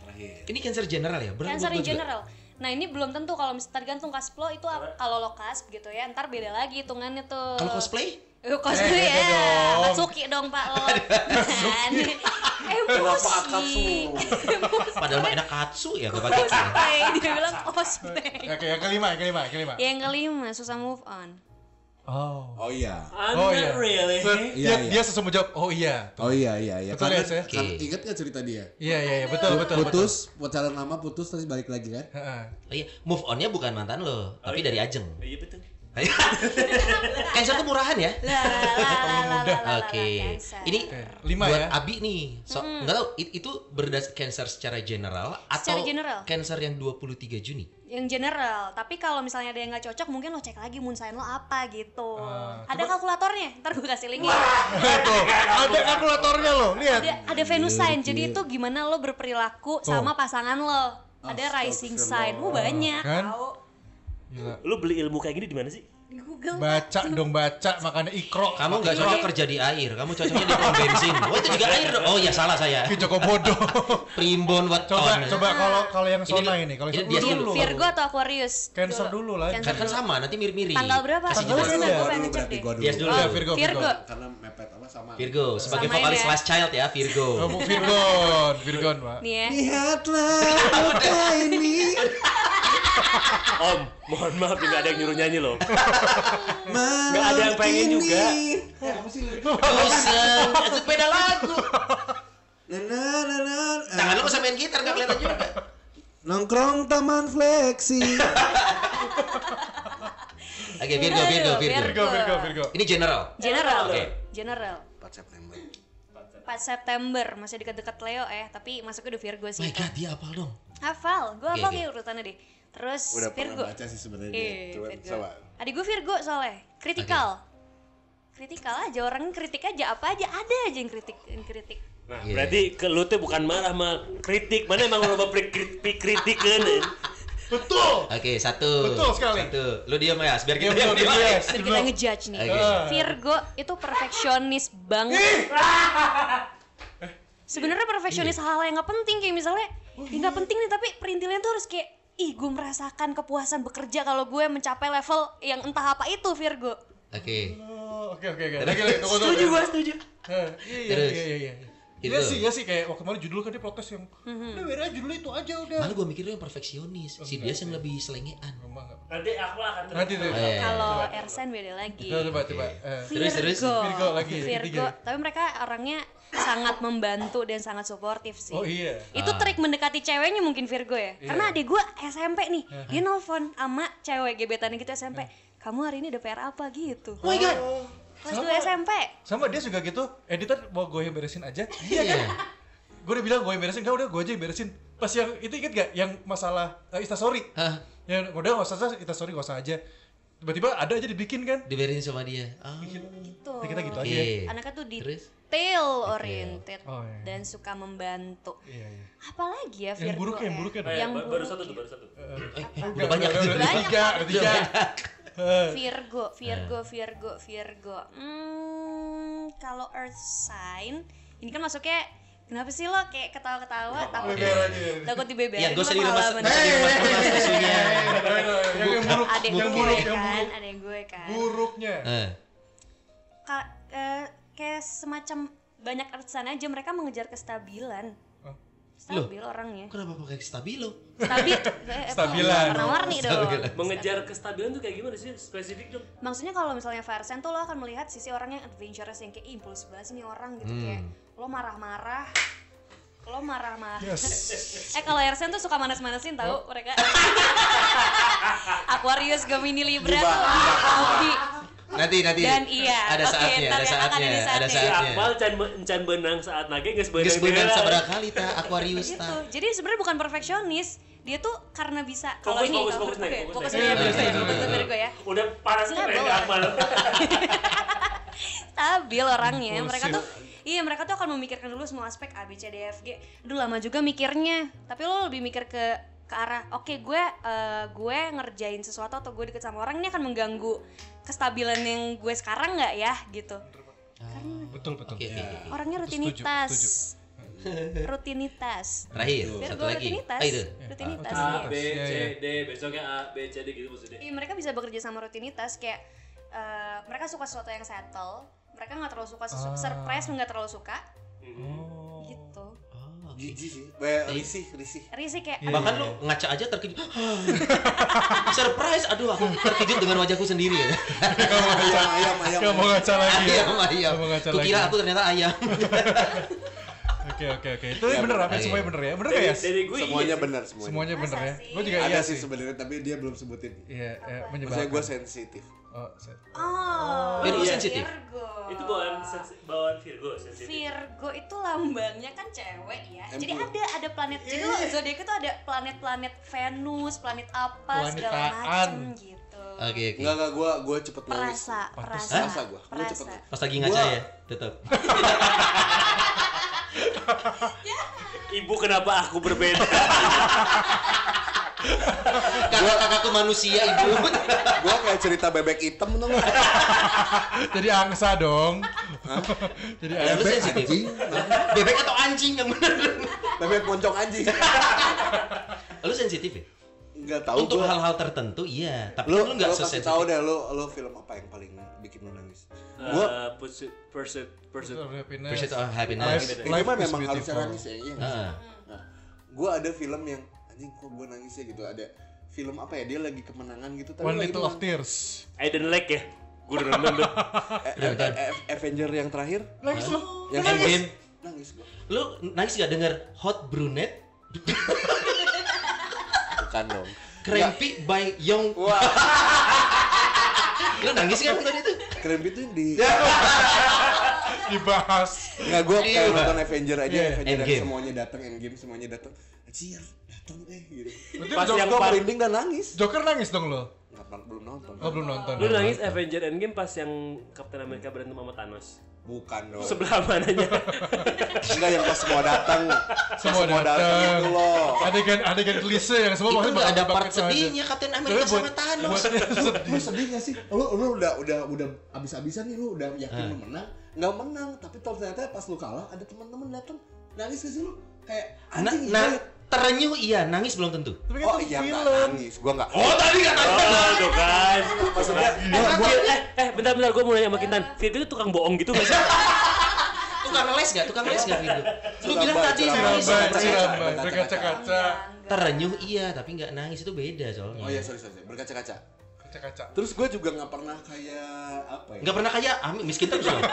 S6: Terakhir.
S3: Ini cancer general ya? Berat
S5: Cancer in
S3: juga.
S5: general. Nah ini belum tentu kalau misalnya tergantung lo itu kalau lo kasp gitu ya ntar beda lagi hitungannya tuh.
S3: Kalau cosplay?
S5: Eh, cosplay
S4: Eh,
S5: ya.
S4: dong.
S5: Katsuki dong pak lo. Kan. Emosi.
S6: Akatsu? <laughs> <laughs>
S3: Padahal mah enak katsu ya gue pakai.
S5: Cosplay. Dia bilang cosplay.
S4: Oke, yang kelima, yang kelima, yang kelima.
S5: Yang kelima susah move on.
S4: Oh.
S6: Oh iya.
S2: I'm
S4: Oh
S2: not
S4: iya.
S2: really
S4: Dia,
S6: Iya,
S4: dia,
S6: iya.
S4: dia sesungguh jawab, oh iya.
S6: Oh iya iya iya.
S4: Betul ya, saya?
S6: kan,
S3: Oke.
S6: ingat gak cerita dia?
S4: Iya, iya, iya, betul, betul,
S6: putus, pacaran lama putus terus balik lagi kan?
S4: Heeh.
S3: Oh iya, move onnya bukan mantan lo, tapi dari Ajeng.
S2: iya betul <laughs>
S3: Cancer tuh murahan ya?
S5: La
S3: Oke.
S5: cancer.
S3: Ini
S4: lima
S3: buat
S4: ya.
S3: Abi nih. So, enggak tahu it- itu berdasar cancer secara general atau
S5: Secara general.
S3: cancer yang 23 Juni?
S5: yang general tapi kalau misalnya ada yang nggak cocok mungkin lo cek lagi moon sign lo apa gitu
S4: Ah,
S5: ada kalkulatornya ntar gue kasih linknya
S4: Tuh, ada kalkulatornya loh, lihat.
S5: ada ada Venus sign jadi itu gimana lo berperilaku sama pasangan lo ada rising sign oh banyak
S4: Kan?
S5: tahu
S4: Gila.
S2: lu beli ilmu kayak gini di mana sih
S5: di Google
S4: Baca dong baca, makanya ikro.
S3: Kamu nggak cocok kerja di air, kamu cocoknya di pom bensin. Oh itu juga air dong. Oh ya salah saya.
S4: Ki Joko Bodoh. <laughs>
S3: Primbon
S4: coba
S3: weton.
S4: coba kalau kalau yang
S3: Ini
S4: Sona
S3: lu-
S4: ini, kalau
S3: ini dulu.
S5: Virgo atau Aquarius
S4: Cancer dulu lah.
S5: Cancer
S3: Kan kan sama, nanti mirip-mirip.
S5: tanggal berapa
S3: Kasih
S4: Tanggal
S5: gue pengen
S6: Dulu
S5: ngecek
S6: berarti
S5: deh
S6: gua dulu.
S3: Yes dulu.
S4: Oh,
S3: dong.
S4: Virgo,
S5: Virgo.
S4: Virgo.
S6: Karena mepet apa sama.
S3: Virgo, sebagai vokalis
S5: ya.
S3: Last Child ya, Virgo.
S4: Oh, Bu Virgon, Virgon, Pak.
S5: nih ya
S6: Lihatlah <laughs> muka ini. <laughs> <laughs>
S2: om mohon maaf nggak ada yang nyuruh nyanyi loh nggak ada yang pengen juga
S3: Bosan, itu beda lagu.
S6: Na, na, na, na.
S3: Tangan lu bisa main gitar nggak kelihatan juga.
S6: Nongkrong taman fleksi. <laughs>
S3: Oke, Virgo, Virgo, Virgo.
S4: Virgo, Virgo, Virgo.
S3: Ini general.
S5: general
S3: Oke.
S5: general
S6: 4 September.
S5: 4 September masih dekat-dekat Leo eh tapi masuknya udah Virgo sih
S3: My God, dia apal dong.
S5: hafal gue
S3: Oke,
S5: hafal
S3: oke.
S5: kayak urutannya deh terus
S6: Udah
S5: Virgo
S6: pernah baca sih sebenarnya.
S5: Eh,
S6: Coba
S5: Virgo.
S6: coba.
S5: Adik gue Virgo soalnya, kritikal. Kritikal aja orang kritik aja apa aja ada aja yang kritik yang kritik.
S2: nah
S3: Iya.
S2: berarti ke lu tuh bukan marah mah kritik mana emang lo mau kritik kritik kan
S4: Betul.
S3: Oke, satu.
S4: Betul sekali.
S3: Satu. Lu diam ya, biar kita
S4: Diam, yes.
S5: Biar kita ngejudge nih.
S3: Oke.
S5: Virgo itu perfeksionis banget. Sebenarnya perfeksionis hal yang nggak penting kayak misalnya, ya nggak penting nih tapi perintilan tuh harus kayak, ih gue merasakan kepuasan bekerja kalau gue mencapai level yang entah apa itu Virgo.
S3: Oke.
S4: Oh, Oke oke oke.
S2: Setuju gua, setuju.
S4: Eh, Iya iya
S3: Terus.
S4: iya iya. Iya.
S3: Itu.
S4: Iya sih, iya sih kayak waktu kemarin judul kan dia protes yang udah biar aja judulnya itu aja udah.
S3: Malah gua mikir lu yang perfeksionis. Si dia yang lebih selengean.
S2: Nanti aku akan
S4: Nanti tuh.
S3: Oh, iya.
S5: Kalau Ersen beda lagi.
S4: Coba coba coba. Eh,
S3: Terus, terus.
S5: Virgo.
S4: Lagi,
S5: Virgo. Tapi mereka orangnya sangat membantu dan sangat suportif sih.
S4: Oh iya.
S5: Itu trik mendekati ceweknya mungkin Virgo ya. Karena adik gue SMP nih, dia nelfon sama cewek gebetannya gitu SMP. Kamu hari ini ada PR apa gitu?
S3: Oh my god.
S5: Kelas 2 SMP.
S4: Sama dia juga gitu. Editor mau gue yang beresin aja.
S3: Iya.
S4: Gue udah bilang gue yang beresin, enggak udah gue aja yang beresin. Pas yang itu inget gak yang masalah uh, Instastory?
S3: Hah,
S4: Yang udah nggak usah Instastory nggak usah aja. Tiba-tiba ada aja dibikin kan?
S3: diberesin sama dia. Oh.
S5: Gitu.
S4: Ya, kita gitu
S3: Oke.
S4: aja.
S5: Anaknya tuh
S3: Terus?
S5: detail oriented
S4: Oh, iya.
S5: dan suka membantu.
S4: Iya iya.
S5: Apalagi ya Virgo
S4: Yang buruk yang
S5: ya?
S4: buruk ya.
S2: Eh,
S5: Yang
S2: ba- baru satu tuh,
S5: ya.
S2: baru satu.
S3: Eh, eh, udah banyak.
S4: Udah, udah, udah,
S5: Banyak.
S4: tiga, udah tiga. Eh,
S5: Virgo, Virgo, Virgo, Virgo. Hmm, kalau Earth sign, ini kan masuknya kenapa sih lo kayak ketawa-ketawa takut takut dibeberin
S3: Iya, usah
S5: lo
S3: dilemas.
S5: pengalaman.
S3: Gak usah dilemas isunya.
S4: Yang buruk,
S5: Adek
S4: yang
S5: gue
S4: buruk, yang
S5: kan,
S4: buruk.
S5: adek gue kan.
S4: Buruknya.
S3: Eh,
S5: Ka- eh, kayak semacam banyak Earth sign aja mereka mengejar kestabilan.
S4: Oh.
S5: Stabil orangnya.
S3: kenapa pakai stabilo?
S5: Stabil. <laughs> eh,
S4: Stabilan.
S5: Warna-warni dong.
S2: Mengejar kestabilan tuh kayak gimana sih? Spesifik dong.
S5: Maksudnya kalau misalnya fire sign tuh lo akan melihat sisi orang yang adventurous yang kayak impulsif banget sih nih orang gitu kayak lo marah-marah lo marah-marah <laughs> eh kalau air sign tuh suka manas-manasin tahu mereka <laughs> Aquarius Gemini Libra tuh hobi
S3: Nanti nanti.
S5: Dan iya,
S3: Ada
S5: oke,
S3: saatnya, ada
S5: ya,
S3: saatnya,
S5: ada
S3: ada
S5: saatnya.
S3: Saatnya.
S2: Akmal can can benang saat nage geus benang.
S3: Geus sabaraha kali ta Aquarius
S5: gitu
S3: ta.
S5: jadi sebenarnya bukan perfeksionis dia tuh karena bisa kalau
S2: Fokus,
S5: ini
S2: fokus,
S5: kalau-
S2: fokus,
S5: oke,
S2: fokus,
S5: ya,
S3: Iya,
S5: fokus
S3: iya,
S5: dulu,
S3: iya.
S5: ya
S2: Udah panas tuh
S5: Stabil.
S2: kayak Akmal.
S5: stabil orangnya mereka tuh iya mereka tuh akan memikirkan dulu semua aspek A B C D E F G Aduh lama juga mikirnya tapi lo lebih mikir ke ke arah oke gue eh, gue ngerjain sesuatu atau gue deket sama orang ini akan mengganggu kestabilan yang gue sekarang nggak ya gitu
S4: Betul betul.
S3: Oke, oke, oke.
S5: orangnya rutinitas
S4: setuju.
S5: rutinitas
S3: Terakhir,
S5: Biar
S3: satu lagi.
S5: rutinitas
S3: Ah, itu.
S5: rutinitas
S2: A,
S5: iya.
S2: B,
S4: Iya,
S2: C,
S4: iya.
S2: D, besoknya A, B, C, D gitu maksudnya.
S5: Iya, mereka bisa bekerja sama rutinitas kayak eh, mereka suka sesuatu yang settle mereka nggak terlalu suka
S4: Ah.
S5: surprise nggak terlalu suka
S4: Oh.
S1: Jijik sih. Eh, risih, risih.
S5: Risi kayak
S4: Iya.
S3: Bahkan lu ngaca aja terkejut. <gasps> Surprise, aduh aku terkejut dengan wajahku sendiri ya.
S1: Ayam, ayam, ayam.
S4: Gak mau ngaca lagi ya.
S3: Ayam, ayam.
S4: Ngaca
S3: Kukira
S4: lagi.
S3: aku ternyata ayam.
S4: Oke oke oke. Itu bener apa?
S3: Oke.
S4: Semuanya bener ya? Bener gak ya?
S2: dari gue
S1: Semuanya
S2: iya.
S1: benar semuanya.
S4: Semuanya bener ya? Gue juga
S1: Ada
S4: iya
S1: sih
S4: sih.
S1: sebenarnya tapi dia belum sebutin.
S4: Iya, eh,
S1: Maksudnya gue sensitif.
S4: Oh, set.
S5: oh
S3: Virgo
S2: Iya.
S3: sensitif.
S5: Virgo
S2: Itu bawaan bawaan Virgo sensitif.
S5: Virgo itu lambangnya kan cewek ya
S1: Emang.
S5: jadi ada ada planet jadi lo zodiak itu ada planet-planet Venus planet apa segala
S4: Planetaan.
S5: macem gitu
S3: Oke, oke.
S1: Enggak enggak gue gue cepet nangis.
S5: perasa perasa
S1: Perasa gua. Gua
S5: perasa
S1: cepet.
S3: Pas lagi ngaca
S1: Gua-
S3: ya, tetap. <laughs>
S2: Ibu kenapa aku berbeda? <laughs>
S3: Kakak-kakakku manusia, Ibu. <laughs>
S1: Gue kayak cerita bebek hitam tuh nggak?
S4: Jadi angsa dong. Jadi
S3: Ya, sensitif.
S1: Anjing.
S3: Bebek atau anjing yang bener?
S1: Bebek poncong anjing. <laughs>
S3: Lu sensitif ya?
S1: Enggak tahu
S3: Untuk
S1: gua.
S3: hal-hal tertentu iya, tapi
S1: lu
S3: kan lu nggak
S1: lu kasih
S3: sesensitif.
S1: tahu deh lu lu film apa yang paling bikin lu nangis? Gua
S2: Eh, pursuit, pursuit, pursuit.
S4: Happiness.
S3: Pursuit of Happiness.
S4: Life,
S1: itu
S4: life
S1: mah
S4: is
S1: memang
S4: beautiful.
S1: nangis ya, iya?
S3: Heeh.
S1: Nah, gua ada film yang anjing kok gua nangis ya gitu ada film apa ya dia lagi kemenangan gitu tapi
S4: One Little of. Tears.
S2: Eden Lake ya? Gue udah nonton tuh. <laughs>
S1: Eh, Avenger yang terakhir
S4: Nangis lo.
S1: yang
S3: Endgame.
S1: nangis gua
S3: Lu nangis gak denger Hot Brunette?
S1: bukan dong
S3: Crampy by Young.
S1: wah <laughs>
S3: Lu nangis kan nonton itu?
S1: itu yang di <laughs>
S4: Dibahas.
S1: nggak gua
S3: Iya.
S1: kayak nonton Avenger aja
S4: Iya.
S1: Avenger yang semuanya datang Endgame semuanya datang anjir datang eh gitu
S4: Berarti
S2: Pas
S4: Joker,
S2: yang
S1: merinding dan nangis
S4: Joker nangis dong lo.
S1: Nggak, belum nonton
S4: Oh belum nonton.
S2: Lu nangis Avenger Endgame pas yang Captain America berantem sama Thanos.
S1: Bukan dong.
S2: Sebelah mananya? <laughs>
S1: Enggak yang pas semua datang.
S4: Semua
S1: datang
S4: datang.
S1: itu loh.
S4: Adegan adegan klise yang semua pasti
S3: nggak ada
S4: bakal
S3: part sedihnya Captain
S4: Tapi
S3: America
S4: buat-
S3: sama Thanos.
S1: Lu sedih gak sih? Lu lu udah udah udah abis-abisan nih lu udah yakin
S3: Ah.
S1: lu menang, nggak menang, tapi ternyata pas lu kalah ada teman-teman datang nangis gak sih lu? Kayak anjing
S3: nah. Terenyuh iya, nangis belum tentu.
S4: Tapi kan
S1: Oh iya nggak
S4: film.
S1: nangis, gua nggak.
S3: Oh, tadi kata
S2: Oh, tuh kan.
S1: Maksudnya
S2: Eh, Fir- eh, eh, bentar bentar gue mau nanya sama Kintan. Virgo itu tukang bohong gitu gak sih? <laughs>
S3: tukang les gak? Tukang les gak Virgo? Lu bilang tadi nangis
S1: Berkaca-kaca.
S3: Terenyuh iya, tapi nggak nangis itu beda soalnya.
S1: Oh iya sorry sorry, berkaca-kaca.
S4: Kaca-kaca.
S1: Terus gue juga nggak pernah kayak apa ya?
S3: Nggak pernah kayak Ami miskin terus. <laughs>
S1: Gue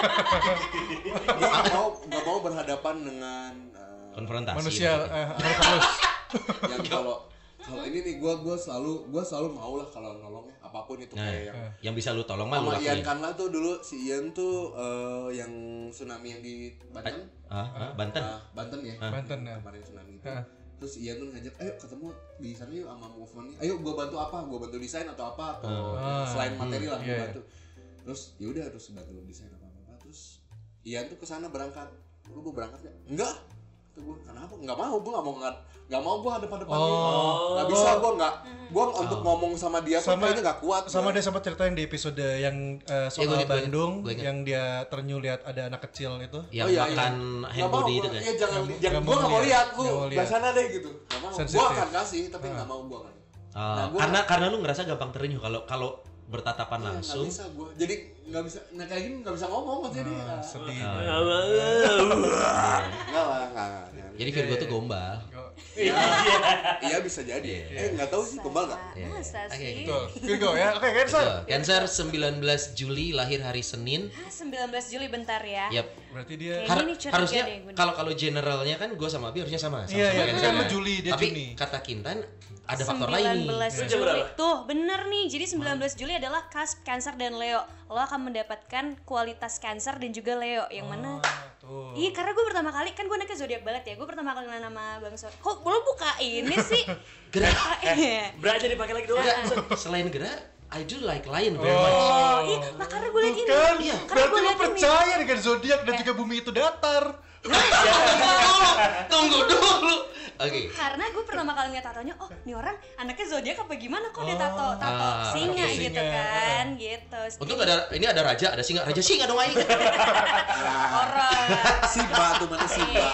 S1: nggak mau nggak mau berhadapan dengan eh,
S3: Konfrontasi.
S4: Manusia eh halus. <laughs>
S1: yang kalau kalau ini nih gue gue selalu gue selalu mau lah kalau nolong ya apa pun itu
S3: Nah,
S1: kayak yang
S3: yang bisa lu tolong mah lu
S1: sama Ian
S3: lakuin.
S1: Kanla tuh dulu si Ian tuh eh, yang tsunami yang di Banten
S3: Ah, ah, Banten.
S1: Ah, Banten ya
S4: Banten ya.
S1: kemarin tsunami itu
S4: Ah.
S1: terus Ian tuh ngajak ayo ketemu di sana yuk sama movementnya ayo gua bantu apa gua bantu desain atau apa atau
S4: Ah.
S1: selain materi lah
S4: Iya,
S1: gua
S4: iya.
S1: bantu terus ya udah terus bantu desain apa apa terus Ian tuh ke sana berangkat lu mau berangkat gak? enggak tuh gua kenapa nggak mau gua nggak mau nggak nggak mau gua hadap hadapan
S4: Oh.
S1: nggak bisa gua nggak gua untuk ngomong sama dia tuh
S4: Sama-
S1: kayaknya nggak kuat
S4: Sama
S1: gua.
S4: dia sempat ceritain di episode yang eh, soal
S3: Ya,
S4: Bandung
S3: gua ingat.
S4: yang dia ternyuh lihat ada anak kecil itu.
S3: Yang
S1: Oh, iya,
S3: makan
S1: iya.
S3: hand body itu kan.
S1: Iya jangan,
S4: Nggak-
S1: jangan
S4: mau
S1: nggak mau
S4: lihat,
S1: lu sana deh gitu. Nggak mau.
S4: Sensitif.
S1: Gua akan kasih, tapi nggak mau gua kan.
S3: Oh,
S1: Nah, gua-
S3: karena karena lu ngerasa gampang terenyuh kalau kalau bertatapan
S1: Iya,
S3: langsung.
S1: Nggak bisa gua. Jadi nggak bisa. Nah kayak gini nggak bisa ngomong maksudnya dia.
S4: Ah, sedih.
S1: Nggak lah, nggak. nggak.
S3: Jadi Virgo tuh gombal.
S1: Iya bisa jadi. Eh nggak tahu sih kembal nggak.
S3: Iya.
S5: Masa
S3: Oke,
S5: sih?
S4: Betul. Virgo ya. Oke, Cancer.
S3: Cancer 19 Juli lahir hari Senin.
S5: Ah, 19 Juli bentar ya.
S3: Yap.
S4: Berarti dia
S3: harusnya kalau kalau generalnya kan gue sama Abi harusnya sama sama,
S4: Iya,
S3: sama
S4: iya,
S3: Cancer
S4: kan
S3: ya.
S4: Juli, dia
S3: Tapi
S4: Juni.
S3: kata Kintan ada faktor lain nih.
S5: 19
S2: Iya.
S5: Juli. Tuh, bener nih. Jadi 19 Juli adalah cusp Cancer dan Leo. Lo akan mendapatkan kualitas Cancer dan juga Leo. Yang mana?
S4: tuh.
S5: Iya, karena gue pertama kali kan gue anaknya zodiak banget ya. Gue pertama kali kenal nama Bang Sor. Kok lo buka ini sih? <laughs>
S3: Gerak.
S5: Iya.
S2: Berat jadi pakai lagi
S3: se- selain gerak, I do like lion very much.
S5: Oh, iya. Nah, karena gue liat ini.
S4: Kan,
S3: Iya.
S5: Karena
S4: berarti
S5: gue
S4: lu
S5: liat ini.
S4: percaya dengan zodiak dan juga bumi itu datar. <laughs>
S3: Tunggu dulu. Oke.
S5: Karena gue pertama kali ngeliat tatonya, oh ini orang anaknya zodiak apa gimana kok dia tato tato
S3: Ah,
S5: singa
S4: oke.
S5: gitu
S4: Singa,
S5: kan, gitu.
S3: Untung ada ini ada raja, ada singa. Raja singa dong aing. <laughs>
S5: horor.
S1: Simba tuh mana Simba.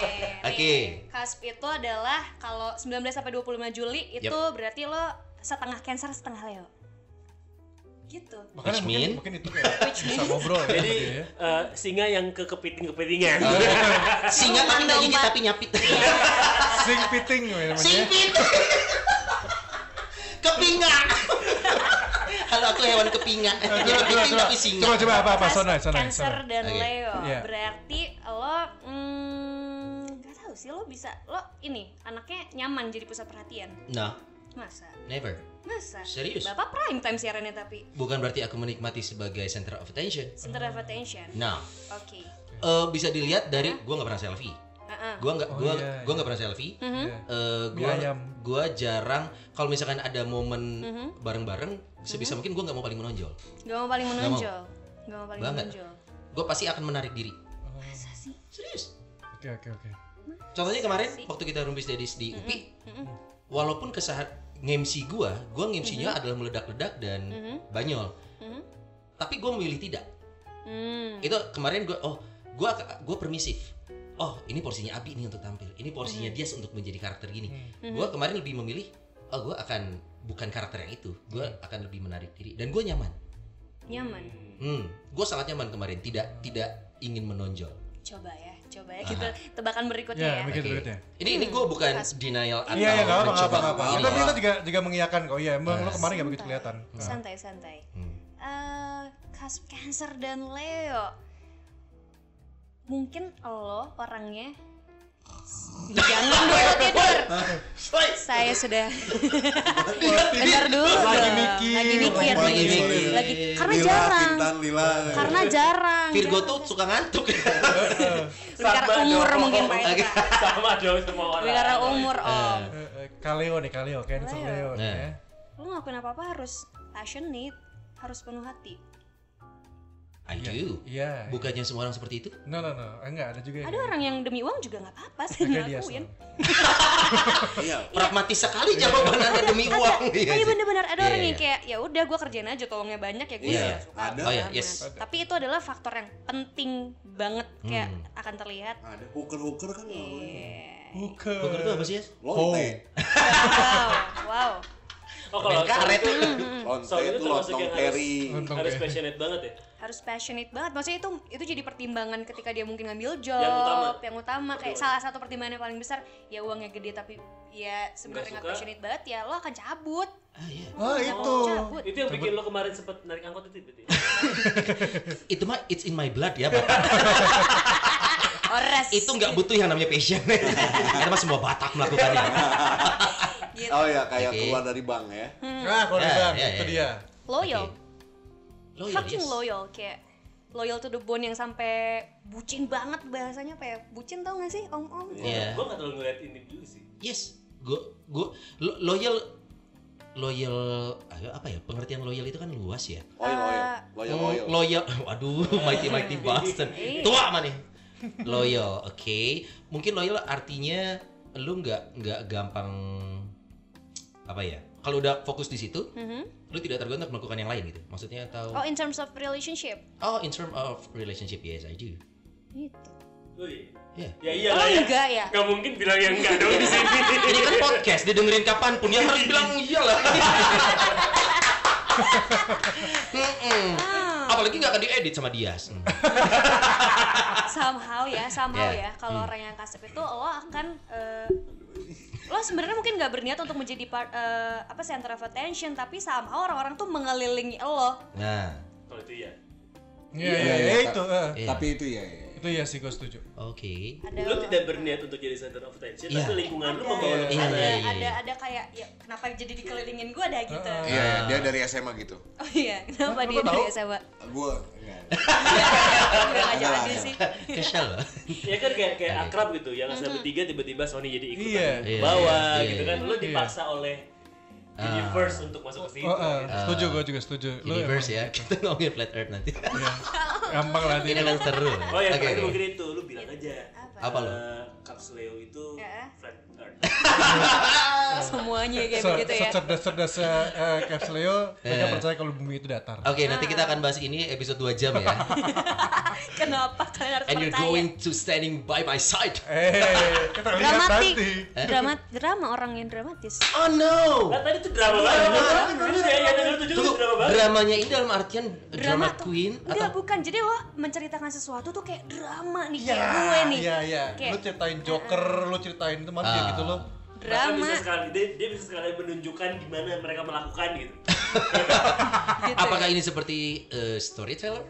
S3: Oke.
S5: Cusp itu adalah kalau 19 sampai 25 Juli itu berarti lo setengah Cancer setengah Leo. Gitu.
S4: Makanya
S3: Which
S4: mungkin,
S3: mean?
S4: mungkin itu kayak bisa ngobrol ya.
S2: Jadi
S4: ya.
S2: eh, singa yang ke kepiting-kepitingan. <laughs>
S3: Singa tapi nggak gigit tapi nyapit. <laughs>
S4: Sing piting namanya.
S3: Singpit. <laughs> Kepinga. Halo aku hewan kepinga. Jadi piting
S4: coba,
S3: tapi singa.
S4: coba, coba apa apa sonai sonai.
S5: Cancer dan. Leo.
S4: Iya.
S5: Berarti lo hmm, nggak tahu sih lo bisa lo ini anaknya nyaman jadi pusat perhatian.
S3: Nah,
S5: Masa?
S3: never.
S5: Masa?
S3: Serius?
S5: Bapak prime time siarannya tapi
S3: Bukan berarti aku menikmati sebagai center of attention.
S5: center of attention.
S3: Nah,
S5: Oke.
S3: eh, bisa dilihat dari gua nggak pernah selfie.
S5: Heeh.
S3: Gua nggak
S4: Oh,
S3: gua
S4: iya,
S3: gua nggak pernah selfie.
S4: Iya.
S3: Eh,
S4: Mie
S3: gua gua jarang kalau misalkan ada momen
S5: Mhm.
S3: bareng-bareng sebisa mungkin gua nggak mau paling menonjol.
S5: Gak mau paling menonjol. Gak mau paling
S3: Banget.
S5: menonjol.
S3: Gua pasti akan menarik diri.
S5: Masa sih?
S3: Serius.
S4: Oke oke oke.
S3: Contohnya kemarin waktu kita rumpis dedis di UPI,
S5: Mhm.
S3: walaupun kesahat ngemsi gua, gua ngemsinya adalah meledak-ledak dan
S5: Mhm.
S3: banyol.
S5: Mhm.
S3: Tapi gua memilih tidak.
S5: Hmm.
S3: Itu kemarin gua oh, gua gua permisif. Oh, ini porsinya Abi nih untuk tampil. Ini porsinya
S5: Mhm.
S3: dia untuk menjadi karakter gini.
S5: Mhm.
S3: Gua kemarin lebih memilih oh, gua akan bukan karakter yang itu. Gua akan lebih menarik diri dan gua nyaman.
S5: Nyaman.
S3: Hmm, gua sangat nyaman kemarin, tidak tidak ingin menonjol.
S5: Coba ya, coba ya kita tebakan berikutnya
S4: Ya,
S5: ya.
S4: mikir
S3: Oke.
S4: berikutnya.
S3: Ini ini gua bukan
S5: Pas.
S3: denial atau
S4: Iya ya nggak apa nggak apa
S3: mencoba
S4: nggak apa.
S3: ini
S4: Tapi
S3: ya.
S4: kita juga juga mengiyakan kok. Iya emang lo
S3: Nah.
S4: kemarin nggak begitu kelihatan. Nah.
S5: Santai, santai.
S3: Hmm.
S5: Eh, cusp Cancer dan Leo. Mungkin lo orangnya Jangan dulu tidur. Saya sudah <laughs> Bentar dulu.
S4: Lagi mikir.
S5: Lagi mikir.
S3: Lagi
S5: Lagi,
S3: mikir.
S5: lagi karena
S1: Lila,
S5: jarang.
S1: Kintan, Lila.
S5: Karena jarang.
S3: Virgo tuh suka ngantuk. <laughs>
S5: Lebih karena umur
S2: dong.
S5: mungkin Pak.
S2: Sama dong semua orang.
S5: Lebih karena umur Om.
S3: Eh,
S4: Eh, eh, Kaleo nih Kaleo, Cancer
S5: Leo.
S4: Leo nih
S3: Nah.
S4: ya.
S5: Lu ngelakuin apa-apa harus passionate, harus penuh hati.
S3: I do.
S4: Iya.
S3: Bukannya semua orang seperti itu?
S4: No no no, enggak ada juga.
S5: Ada orang yang demi uang juga nggak apa-apa sih ngelakuin. <laughs>
S1: Iya.
S3: Pragmatis sekali jawaban Anda demi uang. Iya
S5: Iya
S3: sih.
S5: bener-bener ada
S3: Iya,
S5: orang
S3: iya.
S5: yang kayak ya udah gue kerjain aja tolongnya banyak ya gue
S3: Iya,
S5: juga suka.
S1: ada.
S3: Oh, iya, yes.
S5: Tapi itu adalah faktor yang penting banget kayak
S3: Hmm.
S5: akan terlihat.
S1: Ada hooker-hooker kan.
S5: Iya.
S4: Bukan.
S3: Poker itu apa sih?
S1: Lonte.
S5: Wow, wow.
S2: Oh kalau
S3: karet.
S2: itu
S1: Lonte
S2: itu
S1: lontong.
S4: Lontong
S2: harus passionate banget ya.
S5: Harus passionate banget. Maksudnya itu itu jadi pertimbangan ketika dia mungkin ngambil job
S2: Yang utama.
S5: yang utama. kayak
S2: Betul.
S5: salah satu pertimbangan yang paling besar ya uangnya gede tapi ya sebenarnya nggak passionate banget ya lo akan cabut.
S3: Ah iya.
S4: Oh itu.
S5: Cabut.
S2: Itu yang bikin lo kemarin sempet narik angkot itu berarti. <laughs>
S3: Itu mah it's in my blood ya, Bapak.
S5: Ores.
S3: itu nggak butuh yang namanya passion. <laughs> Karena mah semua Batak melakukannya. <laughs>
S5: Gitu.
S1: Oh ya kayak
S3: Oke.
S1: keluar dari bank ya.
S4: Nah, kalau
S3: Ya,
S4: bilang
S3: ya,
S4: itu
S3: ya.
S4: dia.
S5: Loyal.
S3: Loyal,
S5: fucking
S3: yes.
S5: loyal kayak loyal to the bone yang sampai bucin banget bahasanya apa ya bucin tau gak sih om om
S3: Iya.
S2: Gue gak terlalu ngeliat ini dulu sih.
S3: Yes, gue gue loyal loyal ayo apa ya pengertian loyal itu kan luas ya.
S1: Loyal, loyal, loyal,
S3: Hmm,
S1: loyal.
S3: loyal. <laughs> Waduh, mighty mighty <laughs> Boston.
S5: Iya.
S3: Tua mana nih? Loyal, oke. Mungkin loyal artinya lu nggak nggak gampang apa ya? Kalau udah fokus di situ,
S5: Mhm.
S3: lu tidak tergoda untuk melakukan yang lain gitu. Maksudnya atau
S5: oh in terms of relationship
S3: oh in term of relationship yes I do.
S5: gitu
S2: Oh iya.
S3: Ya.
S2: Ya iya
S5: oh
S2: lah ya.
S5: enggak ya
S2: Gak mungkin bilang yang enggak dong di sini.
S3: Ini kan podcast, didengerin kapan pun ya harus bilang iyalah. Mm-mm.
S5: Ah,
S3: Apalagi nggak akan diedit sama Dias. Hmm.
S5: somehow ya somehow
S3: Yeah.
S5: ya kalau
S3: Hmm.
S5: orang yang kasep itu lo akan eh, lo sebenarnya mungkin nggak berniat untuk menjadi part, eh, apa center of attention tapi somehow orang-orang tuh mengelilingi lo
S3: Nah,
S2: Kalau itu ya.
S4: Iya, iya,
S1: Iya,
S4: iya,
S1: iya,
S4: itu. eh.
S3: iya.
S1: Tapi itu ya. ya.
S4: Itu ya sih gue setuju.
S3: oke.
S5: ada
S2: Lo tidak berniat untuk jadi center of attention,
S3: Iya.
S2: tapi lingkungan lo
S5: ada,
S2: membawa
S3: Iya,
S2: sana.
S5: ada,
S3: iya, iya.
S5: ada ada kayak ya kenapa jadi dikelilingin gue ada gitu
S4: Ah.
S1: Iya, dia dari SMA gitu.
S5: oh iya kenapa dia
S4: tahu?
S5: dari SMA
S1: Gua enggak. <laughs>
S5: aja
S1: ada.
S5: sih
S3: Kesal loh.
S2: Ya kan kayak kayak
S3: Oke.
S2: akrab gitu, yang asal bertiga tiba-tiba Sony jadi ikutan
S4: Iya.
S3: Iya,
S2: bawah
S3: iya,
S2: gitu
S3: iya.
S2: kan. Lo
S4: Iya.
S2: dipaksa oleh
S3: Ah.
S2: universe untuk masuk ke situ.
S4: Oh, eh,
S2: gitu.
S4: setuju gue juga setuju. Lu
S3: Universe ya. Kita ngomongin flat earth nanti. <laughs>
S4: Iya. Gampang lah
S3: Ini kan seru.
S2: Oh ya,
S3: oke.
S2: mungkin itu lu bilang aja.
S5: apa
S3: Apa lo?
S2: Eh, Kapsuleo itu
S5: Ya.
S2: flat.
S5: Semuanya kayak
S4: Se-
S5: begitu ya
S4: Secerdas-cerdas uh, Caps Leo, mereka
S3: Eh.
S4: percaya kalau bumi itu datar.
S3: Oke, nanti kita akan bahas ini episode 2 jam ya. <laughs>
S5: kenapa kalian harus
S3: And you're
S5: percaya
S3: going to standing by my side.
S4: Eh, kita lihat
S5: dramatik
S4: nanti.
S5: drama drama orang yang dramatis
S3: Oh no.
S2: Nah tadi tuh drama banget. Lu tunjukin
S3: Tunggu,
S2: drama
S3: dramanya ini dalam artian drama,
S5: tuh-
S3: queen
S5: enggak
S3: atau
S5: bukan jadi lo menceritakan sesuatu tuh kayak drama nih
S4: Iya,
S5: kayak gue nih
S4: iya, iya.
S5: Kayak-
S4: Lu ceritain Joker, lu ceritain teman dia
S3: Ah.
S4: Gitu lo.
S2: Bahkan
S5: drama
S2: bisa sekali dia, dia bisa sekali menunjukkan gimana mereka melakukan gitu. <laughs>
S5: gitu
S3: apakah
S5: ya.
S3: ini seperti eh, storyteller?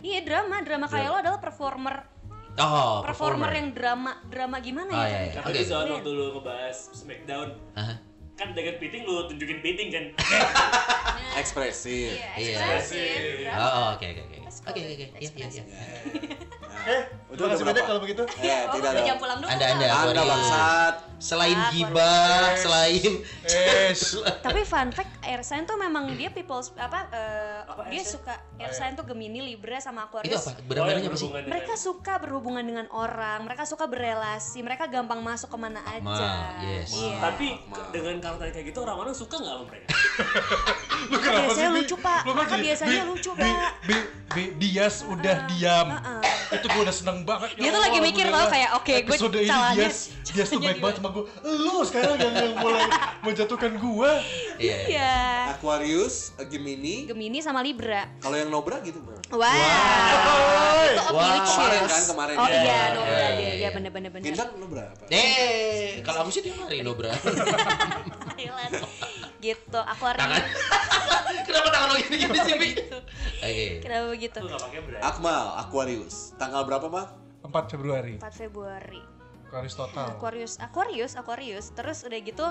S5: iya drama drama kayak lo adalah performer
S3: Oh,
S5: performer
S3: performer.
S5: yang drama drama gimana ya
S3: iya,
S5: tadi?
S3: iya. Oke.
S2: tadi soal waktu lu ngebahas Smackdown,
S3: Aha.
S2: kan dengan piting lu tunjukin piting kan. <laughs>
S1: Ekspresif.
S5: iya
S3: Iya.
S5: ekspresif
S3: Oh,
S5: drama.
S3: oh, oke oke oke. Oke oke oke. Iya iya iya.
S1: Eh,
S4: Terima kasih banyak kalau begitu.
S1: Eh,
S5: Oh,
S1: tidak
S5: udah
S1: ada.
S5: pulang dulu
S3: Anda anda
S1: Anda bangsat.
S3: Selain
S5: Ah,
S3: gibah,
S4: Yes.
S3: selain <laughs>
S5: tapi fun fact Ersan tuh memang dia people apa
S2: Apa
S5: dia suka Ersan tuh Gemini Libra sama
S3: itu
S5: Aquarius
S3: apa?
S2: Oh,
S3: Benang
S2: yang
S3: apa sih?
S5: mereka suka berhubungan dengan orang mereka suka berelasi mereka gampang masuk ke mana aja
S3: Ma, yes.
S5: Iya.
S2: Tapi dengan karakter kayak gitu orang-orang suka nggak sama mereka? <laughs>
S4: Lu kenapa
S5: biasanya
S4: sih, Bi?
S5: lucu, Pak.
S4: Kan jadi-
S5: biasanya
S4: Bi-
S5: lucu, Pak.
S4: Dias udah diam.
S5: Heeh.
S4: Itu gue udah seneng banget. Ya
S5: Dia tuh lagi mikir tau kayak, oke, gue
S4: Episode ini
S5: salahnya-
S4: Dias, <laughs> Dias tuh baik banget sama gue. Lu sekarang yang, yang mulai <laughs> menjatuhkan gue.
S3: Iya. iya.
S5: Iya.
S1: Aquarius, eh, Gemini.
S5: Gemini sama Libra.
S1: Kalau yang Nobra gitu, Bang.
S5: Wow. Itu
S3: Wow.
S1: Kemarin kan, kemarin
S5: Oh
S1: ya.
S5: iya,
S3: Iya,
S5: Nobra
S3: iya,
S5: dia.
S3: iya.
S5: Iya bener-bener bener.
S1: Intan Nobra apa?
S3: Eh, kalau kamu sih tiap hari lo,
S5: Gitu. Aquarius.
S3: Tangan. <laughs> Kenapa tangan lo gini-gini sih, Bi? Oke.
S5: Kenapa begitu?
S2: Lu nggak pakai berat.
S1: Akmal, Aquarius. Tanggal berapa, Bang?
S4: 4 Februari.
S5: 4 Februari.
S4: Aquarius total.
S5: Aquarius, Aquarius, Aquarius. Terus udah gitu,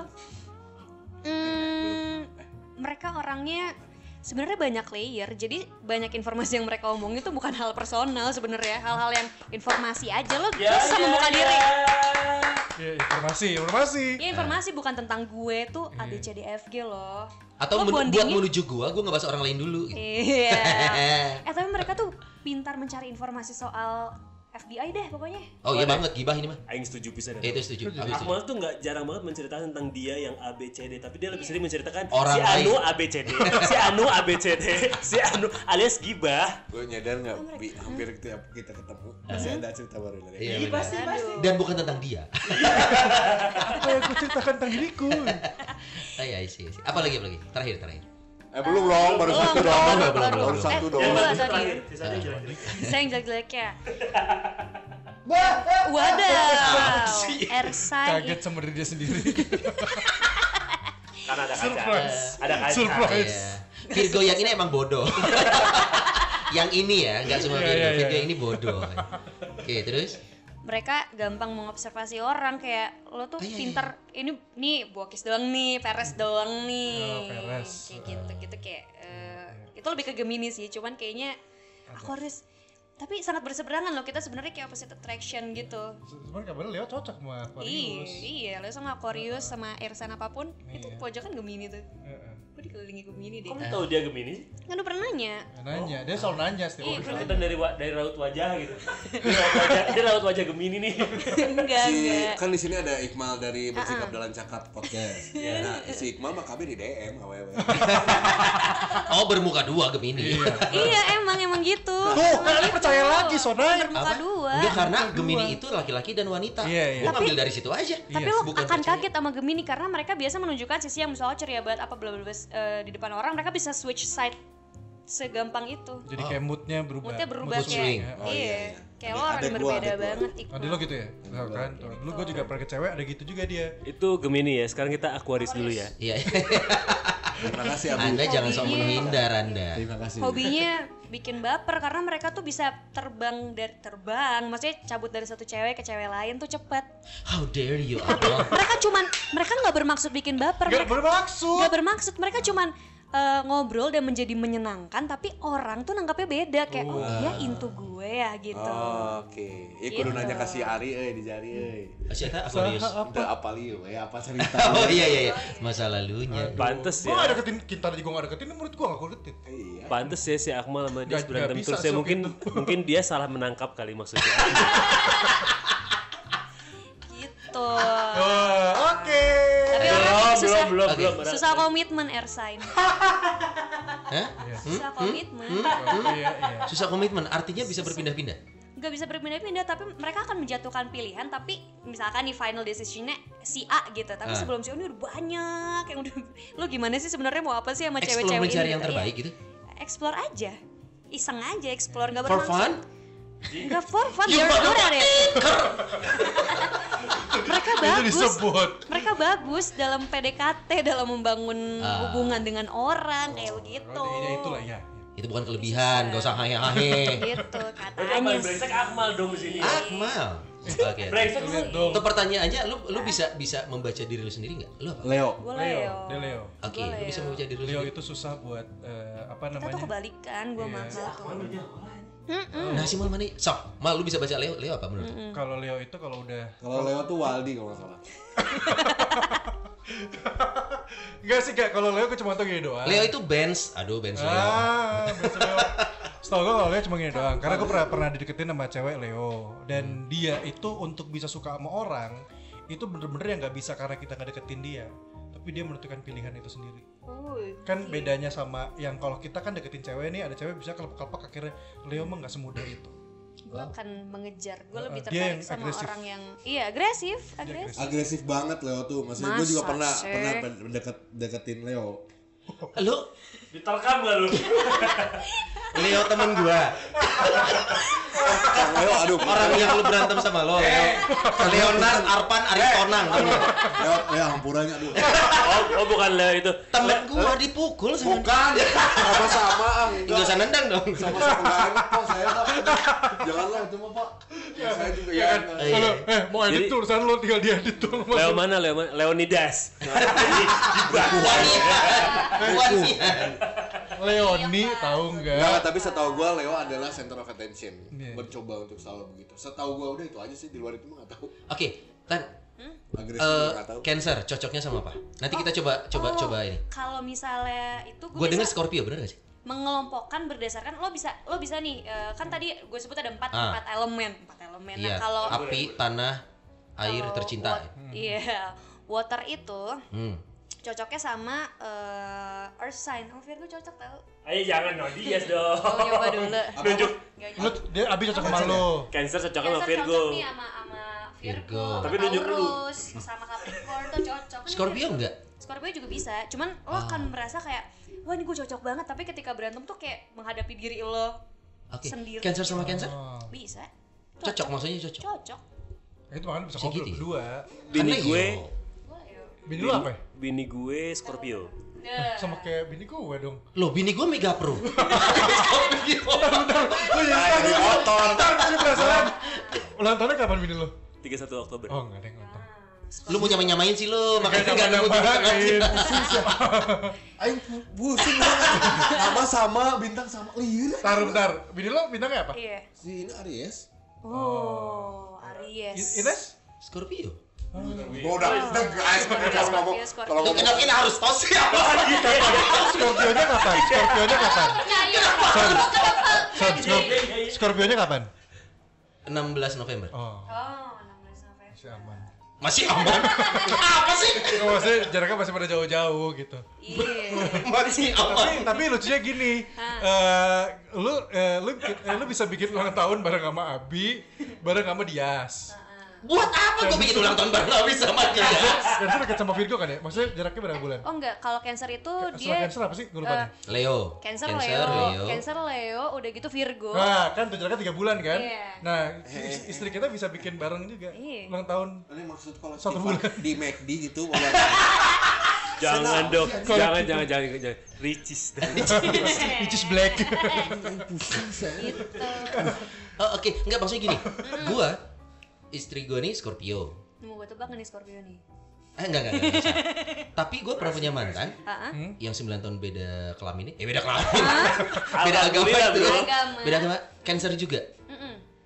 S5: hmm, mereka orangnya sebenarnya banyak layer. Jadi banyak informasi yang mereka omong itu bukan hal personal sebenarnya, hal-hal yang informasi aja lo
S2: Ya,
S5: just
S2: ya,
S5: membuka
S2: ya.
S5: diri.
S4: Ya, informasi, informasi.
S5: Ya informasi bukan tentang gue tuh
S4: Iya.
S5: ABCDFG loh.
S3: Atau
S5: Lo
S3: men- buat menuju gua, gua ngebahas orang lain dulu. gitu.
S5: Iya. <laughs> eh tapi mereka tuh pintar mencari informasi soal FBI deh pokoknya.
S3: Oh iya banget gibah ini mah.
S2: Aing setuju bisa
S3: Eh, itu setuju. Aku setuju.
S2: Akmal tuh nggak jarang banget menceritakan tentang dia yang ABCD, tapi dia lebih sering menceritakan
S3: Orang
S2: si Anu
S3: lain.
S2: ABCD, si Anu ABCD, <laughs> si Anu alias gibah.
S1: gue nyadar nggak Bi, hampir kita, kita ketemu masih ada cerita baru dari
S3: Iya,
S2: Iya,
S3: benar.
S2: pasti pasti.
S3: Dan bukan tentang dia. <laughs> <laughs>
S4: Apa yang aku ceritakan tentang diriku?
S3: Iya, iya, iya. Apa lagi, apa lagi? Terakhir, terakhir.
S1: Eh belum dong baru
S5: Belum,
S1: satu
S5: belum,
S1: doang
S5: belum,
S3: belum,
S1: baru
S3: belum.
S1: satu
S5: Eh,
S2: terakhir, sisanya jelek-jelek.
S5: Saya yang jelek-jelek ya. Wadaw. Ersai.
S4: Kaget sama diri dia sendiri.
S2: Karena ada kaca.
S4: Surprise.
S2: Ada kaca.
S4: Surprise.
S3: Iya. Virgo yang ini emang bodoh. <laughs> yang ini ya, nggak semua
S4: Iya,
S3: Virgo.
S4: iya, iya.
S3: Virgo yang ini bodoh. Oke, terus?
S5: Mereka gampang mengobservasi orang kayak lo tuh
S3: Oh, iya,
S5: pinter ini nih buakis doang nih peres doang nih
S4: Oh, Peres.
S5: kayak gitu gitu kayak eh, itu lebih ke Gemini sih cuman kayaknya Aquarius tapi sangat berseberangan loh kita sebenarnya kayak opposite attraction gitu
S4: Sebenarnya kabarnya Leo cocok sama
S5: iya
S4: Aquarius.
S5: iya lo sama Aquarius sama Ersan apa pun itu
S4: Iya.
S5: pojokan Gemini tuh. Dikelilingi Gemini deh.
S2: Kamu tahu dia Gemini sih?
S5: kan udah pernah nanya?
S4: Nanya, dia selalu nanya setiap
S5: Iya, pernah.
S2: Kita dari wa- dari raut wajah gitu. <laughs> Dia raut wajah, dia raut wajah Gemini nih. <laughs>
S5: enggak
S1: si
S5: enggak
S1: kan di sini ada Iqmal dari bersikap dalam cakap podcast. <laughs> Nah si Iqmal mah kami di DM awewe
S3: Oh, bermuka dua Gemini.
S5: iya. Emang emang gitu.
S4: Tuh, kalian percaya lagi, Sonai.
S5: bermuka dua
S3: Enggak karena Gemini itu laki-laki dan wanita.
S4: Iya, iya.
S3: Gua ngambil dari situ aja.
S5: Tapi
S4: Iya,
S5: lo
S3: bukan
S5: akan
S3: percaya.
S5: kaget sama Gemini karena mereka biasa menunjukkan sisi yang misalnya ceria banget apa bla bla bla eh, di depan orang mereka bisa switch side segampang itu.
S4: Jadi kayak moodnya berubah.
S5: Moodnya berubah
S3: Mood swing.
S5: kayak
S1: Oh,
S5: iya,
S1: iya, iya.
S5: kayak lo orang
S1: gua,
S5: berbeda
S1: gua.
S5: banget Iqbal.
S4: Ada lo gitu ya? Nah, kan. Tuh, Dulu gue juga pernah ke cewek ada gitu juga dia.
S2: Itu Gemini ya. Sekarang kita Aquarius dulu ya.
S3: Iya.
S1: terima kasih Abu
S3: Anda jangan sok menghindar Anda.
S1: terima kasih
S5: Hobinya bikin baper karena mereka tuh bisa terbang dari terbang, maksudnya cabut dari satu cewek ke cewek lain tuh cepet.
S3: How dare you, Abang?
S5: Mereka cuman mereka nggak bermaksud bikin baper,
S4: Gak
S5: mereka
S4: bermaksud.
S5: nggak bermaksud, mereka cuman eh, ngobrol dan menjadi menyenangkan, tapi orang tuh nangkapnya beda kayak oh dia into gue ya gitu.
S1: Oh, oke ya kudu
S5: Gitu.
S1: nanya ke si Ari euy di jari euy
S3: Siapa Aquarius?
S1: Udah apa liu ya apa cerita <laughs>
S3: Oh iya iya iya. Masa lalunya.
S2: Pantes
S4: Gue gak
S2: ya.
S4: deketin, kita tadi gue gak deketin, menurut gue gak gue deketin.
S1: iya
S2: Pantes ya si Akmal sama dia
S4: Nggak-
S2: berantem
S4: nggak bisa
S2: terus ya mungkin
S4: itu. <laughs>
S2: mungkin dia salah menangkap kali maksudnya. <laughs>
S5: Gitu.
S4: Oh,
S2: belum,
S5: susah,
S2: belum, <laughs>
S5: susah komitmen air sign.
S3: Hah?
S5: Susah komitmen.
S4: Oh, iya, iya.
S3: Susah komitmen, artinya bisa berpindah-pindah.
S5: Gak bisa berpindah-pindah tapi mereka akan menjatuhkan pilihan tapi misalkan nih final decisionnya si A gitu tapi
S3: Ah.
S5: sebelum si A ini udah banyak yang udah <laughs> lo gimana sih sebenarnya mau apa sih sama cewek-cewek ini
S3: mencari yang
S5: gitu.
S3: terbaik
S5: Iya.
S3: gitu.
S5: explore aja iseng aja explore nggak
S3: For
S5: bermaksud
S3: fun?
S5: nggak for fun
S3: You
S5: they're good <laughs> mereka
S4: Itu
S5: bagus
S4: disebut.
S5: mereka bagus dalam PDKT dalam membangun
S3: Ah.
S5: hubungan dengan orang kayak begitu
S4: Oh, iya, itulah ya.
S3: Itu bukan kelebihan, gak usah hahe-hahe. <laughs>
S5: gitu katanya
S2: brengsek Akmal dong di sini.
S3: Akmal. Oke.
S2: Brengsek lu.
S3: Untuk pertanyaannya, lu lu bisa bisa membaca diri lu sendiri nggak? Lu apa?
S1: Leo
S5: gue
S4: Leo,
S5: Leo
S4: dia Leo.
S3: Oke,
S5: Gua
S3: lu bisa membaca diri lu
S4: Leo
S3: sendiri.
S4: itu susah buat eh, apa
S5: kita tuh
S4: namanya?
S5: kebalikan gue
S4: Iya.
S5: sama tuh
S3: Nah, si Mal mana? Sok, Mal lu bisa baca Leo. Leo apa menurut? lu?
S4: Kalau Leo itu kalau udah
S1: kalau Leo tuh Waldi kalau nggak salah <laughs>
S4: Enggak sih kayak kalau Leo gue cuma tau gini doang.
S3: Leo itu Benz. Aduh, Benz Leo.
S4: Ah, biasa Leo. Setahu gue kalau Leo cuma gini doang. Karena gue pernah pernah dideketin sama cewek Leo dan dia itu untuk bisa suka sama orang itu bener-bener yang nggak bisa karena kita nggak deketin dia. Tapi dia menentukan pilihan itu sendiri.
S5: Uy,
S4: Kan bedanya sama yang kalau kita kan deketin cewek nih ada cewek bisa kelepek-kelepek akhirnya Leo mah nggak semudah itu.
S5: gue akan mengejar gue lebih
S4: Uh,
S5: tertarik
S4: yang
S5: sama
S4: agresif.
S5: orang yang iya agresif agresif
S1: agresif banget Leo tuh maksudnya gue juga pernah
S5: sih?
S1: pernah deket deketin Leo
S3: Lu
S2: Diterkam gak lu? <laughs>
S3: Leo temen gua.
S1: Leo aduh
S3: Orang yang lu berantem sama lo, Leo. Leonard Arpan Arif Tonang namanya.
S1: Leo Leo hampurannya aduh
S2: Oh, oh bukan Leo itu.
S3: Temen gua dipukul sama
S1: bukan sama-sama ah
S3: Enggak usah nendang dong.
S1: sama-sama nggak enak pak saya janganlah itu mah pak saya juga ya
S3: Iya.
S4: Halo, eh mau edit tuh urusan lo tinggal diedit tuh.
S2: Leo mana? Leo? Leonidas.
S3: Wanita. Wanita.
S4: Leoni tahu
S1: Enggak,
S4: nggak?
S1: tapi setahu gua Leo adalah center of attention.
S4: Iya.
S1: Mencoba untuk selalu begitu. Setahu gua udah itu aja sih di luar itu mah nggak tahu.
S3: Oke, Tan.
S1: Agresif
S3: eh,
S1: juga nggak tahu.
S3: Cancer cocoknya sama apa? Nanti kita coba coba
S5: Oh,
S3: coba ini.
S5: kalau misalnya itu gue
S3: Gua denger Scorpio bener gak sih?
S5: mengelompokkan berdasarkan lo bisa lo bisa nih eh, kan tadi gue sebut ada empat
S3: Ah.
S5: empat elemen empat elemen nah
S3: Iya,
S5: kalau
S3: api, tanah, air,
S5: kalau
S3: tercinta.
S5: wat- iya water itu
S3: Hmm.
S5: Cocoknya sama eh, earth sign oh Virgo cocok tau
S2: Ayo jangan Nodias dong. <laughs>
S5: oh nyoba dulu
S2: Nunjuk.
S4: Lu dia abis cocok sama lu.
S2: Cancer cocoknya sama
S5: Cancer
S2: Virgo.
S5: cocok nih sama sama Virgo,
S3: Virgo.
S2: Tapi nunjuk dulu.
S5: Taurus, sama Capricorn tuh cocok. Kan
S3: Scorpio
S5: Virgo.
S3: enggak?
S5: Scorpio juga bisa, cuman lo
S3: Ah.
S5: akan merasa kayak wah ini gue cocok banget tapi ketika berantem tuh kayak menghadapi diri lo
S3: Oke.
S5: Sendiri.
S3: Cancer sama Cancer?
S4: Oh.
S5: bisa.
S3: Cocok maksudnya cocok.
S5: Cocok.
S4: Itu makanya bisa ngobrol
S3: ya?
S4: berdua.
S2: Bini
S3: Karena
S2: gue,
S5: yuk.
S4: Bini lu apa ya?
S2: bini gue Scorpio.
S5: Dah.
S4: Sama kayak bini gue dong.
S3: Loh, bini gue Mega Pro.
S4: Oh iya,
S1: Di motor.
S4: Ntar gue penasaran. Ulang tahunnya kapan bini lu?
S2: 31 Oktober.
S4: Oh enggak ada yang ulang tahun.
S3: lu mau nyamain-nyamain sih lu, makanya enggak nemu di tengah sih.
S6: Aing
S1: Aing pusing banget. Nama sama, bintang sama. Liur.
S4: Bentar, bentar. Bini lu bintangnya apa?
S5: Iya.
S6: si ini Aries.
S5: Oh, Aries.
S4: Ines?
S3: Scorpio.
S1: Gua udah guys, kalau ngomong kalau ngomong
S3: ini harus tahu siapa?
S4: Scorpio-nya kapan? Scorpio-nya kapan? Scorpio-nya kapan?
S3: 16 November.
S4: Oh,
S5: Oh, 16 November.
S4: masih aman.
S3: Masih aman. Apa sih?
S4: Ya, maksudnya jaraknya masih pada jauh-jauh gitu.
S5: Iya.
S3: Masih
S4: Tapi,
S3: aman.
S4: tapi lucunya gini, eh lu, eh, lu, eh, lu bisa bikin ulang tahun bareng sama Abi, bareng sama Dias.
S3: Buat apa gue bikin ulang tahun bareng habis sama dia?
S4: Dan itu dekat sama Virgo kan ya? Maksudnya jaraknya berapa bulan?
S5: Oh enggak, kalau Cancer itu
S4: Setelah
S5: dia
S4: Cancer apa sih? Gue lupa
S5: eh,
S4: nih.
S3: Leo.
S5: Cancer,
S3: Cancer,
S5: Leo,
S3: Leo.
S5: Cancer Leo, udah gitu Virgo.
S4: Nah, kan tuh jaraknya 3 bulan kan?
S5: Iya.
S4: Nah, is- istri kita bisa bikin bareng juga.
S5: Iya.
S4: Ulang tahun.
S6: Ini maksud kalau
S4: Satu bulan.
S6: di McD gitu <laughs>
S2: Jangan dong, jangan, jangan, jangan, jangan. Ricis. <laughs>
S4: Which is black.
S5: gitu. <laughs>
S3: Oh, Oke, enggak maksudnya gini. Gua istri gue nih Scorpio.
S5: Mau gue tebak nih Scorpio nih.
S3: Eh enggak enggak enggak. bisa. <laughs> Tapi gue pernah punya mantan
S5: Hah?
S3: yang 9 tahun beda kelamin Eh beda kelamin. <laughs> beda agama itu.
S5: Agama.
S3: Beda agama. Cancer juga.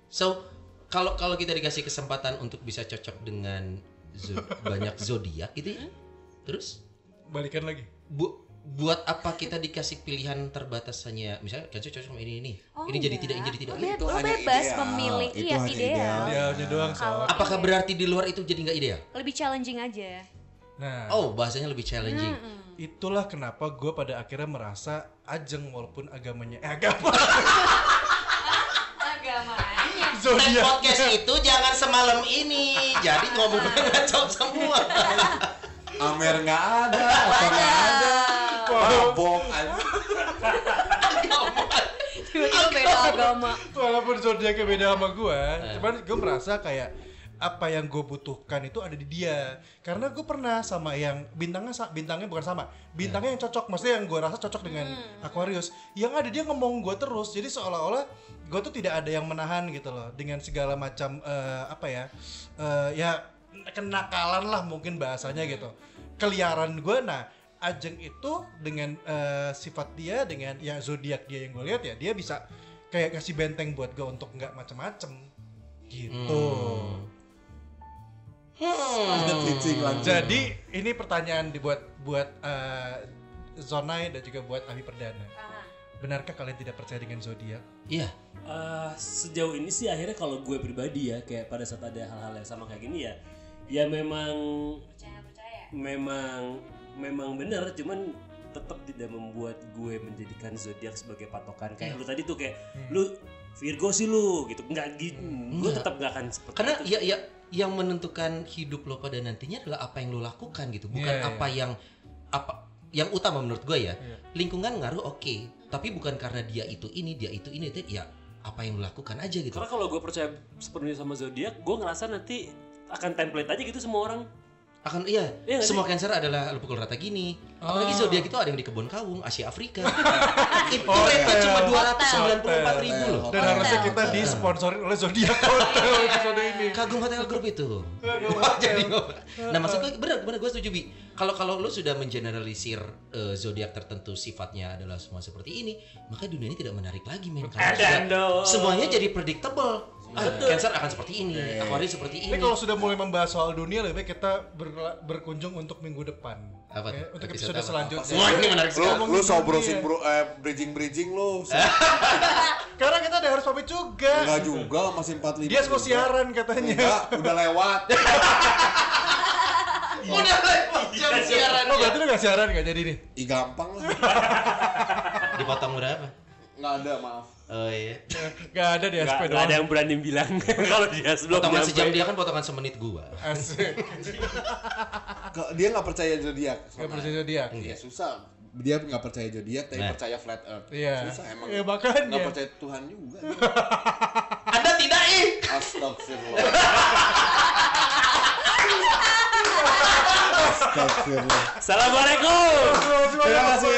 S3: So, kalau kalau kita dikasih kesempatan untuk bisa cocok dengan zo- banyak zodiak gitu ya. Terus
S4: Balikan lagi.
S3: bu buat apa kita dikasih pilihan terbatas hanya misalnya cancer cocok sama ini ini.
S5: Oh,
S3: ini jadi
S5: iya.
S3: tidak, ini jadi tidak.
S5: Lo, be-
S6: Itu
S5: lo
S6: hanya
S5: bebas
S6: ideal.
S5: memilih
S6: Itu
S5: iya
S6: hanya
S5: ideal.
S6: ideal.
S4: Idealnya doang
S5: Kalau-
S4: soal.
S3: Apakah berarti di luar itu jadi nggak ideal?
S5: Lebih challenging aja.
S4: Nah,
S3: Oh, bahasanya lebih challenging.
S4: itulah kenapa gue pada akhirnya merasa ajeng walaupun agamanya eh agama <laughs>
S5: Agamanya.
S3: Dan
S4: zodiak.
S3: podcast itu jangan semalam ini. Jadi ngomongnya ngaco semua.
S6: Amer nggak ada, apa nggak ada. Mabok.
S5: Tiba-tiba beda agama.
S4: Walaupun zodiaknya beda sama gue, cuman gue merasa kayak apa yang gue butuhkan itu ada di dia. Karena gue pernah sama yang bintangnya sa- bintangnya bukan sama, bintangnya yang cocok, maksudnya yang gue rasa cocok dengan Aquarius. Yang ada dia ngomong gue terus, jadi seolah-olah gue tuh tidak ada yang menahan gitu loh dengan segala macam eh, apa ya, eh, ya kenakalan lah mungkin bahasanya gitu, keliaran gue. Nah Ajeng itu dengan eh, sifat dia dengan ya zodiak dia yang gue lihat ya dia bisa kayak kasih benteng buat gue untuk nggak macem-macem gitu.
S6: Pitching langsung.
S4: Jadi ini pertanyaan dibuat buat eh, Zonai dan juga buat Abi Perdana. Benarkah kalian tidak percaya dengan zodiak?
S3: Iya.
S2: Eh, sejauh ini sih akhirnya kalau gue pribadi ya kayak pada saat ada hal-hal yang sama kayak gini ya ya memang
S5: Percaya percaya.
S2: memang memang benar cuman tetap tidak membuat gue menjadikan zodiak sebagai patokan. Kayak lu tadi tuh kayak lu Virgo sih lu gitu. Nggak gitu gue tetap nggak akan seperti
S3: Karena
S2: itu.
S3: ya ya yang menentukan hidup lo pada nantinya adalah apa yang lo lakukan gitu, bukan
S4: Iya, iya.
S3: apa yang apa yang utama menurut gue ya.
S4: Iya.
S3: Lingkungan ngaruh oke, tapi bukan karena dia itu ini, dia itu ini, itu ya apa yang lo lakukan aja gitu.
S2: karena kalau gue percaya sepenuhnya sama zodiak gue ngerasa nanti akan template aja gitu semua orang
S3: akan iya,
S2: Iya
S3: semua cancer adalah lu pukul rata gini. Apalagi
S4: Oh.
S3: zodiak itu ada yang di kebun kawung Asia Afrika. <laughs> Itu
S4: Oh,
S3: rate
S4: iya.
S3: cuma 294 ribu loh.
S4: Dan harusnya kita disponsorin oleh zodiak hotel <laughs> episode ini.
S3: kagum hotel group itu. <laughs> Jadi nah maksud gue benar benar gue setuju bi. Kalau kalau lu sudah mengeneralisir eh, zodiak tertentu sifatnya adalah semua seperti ini maka dunia ini tidak menarik lagi men. Karena semuanya jadi predictable ah, cancer akan seperti ini Aquarius seperti
S4: Ini
S3: ini
S4: kalau sudah mulai membahas soal dunia lebih baik kita berla- berkunjung untuk minggu depan.
S3: Apa tuh?
S4: untuk
S3: Episode
S4: episode
S3: apa?
S4: selanjutnya.
S3: Wah, ini menarik
S1: Lu,
S3: sekali.
S4: ngomongin
S1: lu so browsing bro, eh, bridging bridging lu. <laughs>
S4: Karena kita ada harus pamit juga.
S1: Enggak juga masih 45.
S4: Dia mau siaran katanya.
S1: Enggak, udah lewat. <laughs>
S3: Udah lewat jam siaran
S4: Oh berarti lu gak siaran gak jadi nih?
S1: Ih gampang lah. <laughs>
S3: Dipotong berapa?
S1: Enggak ada, maaf.
S3: Oh iya.
S4: Gak ada di
S2: Nggak,
S4: SP
S2: nggak
S4: doang.
S2: ada yang berani bilang <laughs> kalau dia sebelum
S3: Potongan
S2: nyampe.
S3: sejam dia kan potongan semenit gua.
S4: Asik.
S1: Dia nggak percaya zodiak.
S4: Gak percaya dia.
S1: Iya susah. Dia nggak percaya zodiak, tapi
S3: Nah.
S1: percaya flat earth.
S4: Iya.
S1: Susah emang.
S4: Ya, makanya.
S1: Nggak percaya Tuhan juga. <laughs>
S3: Anda tidak ih.
S1: Astagfirullah. Astagfirullah.
S2: Assalamualaikum.
S1: Terima kasih.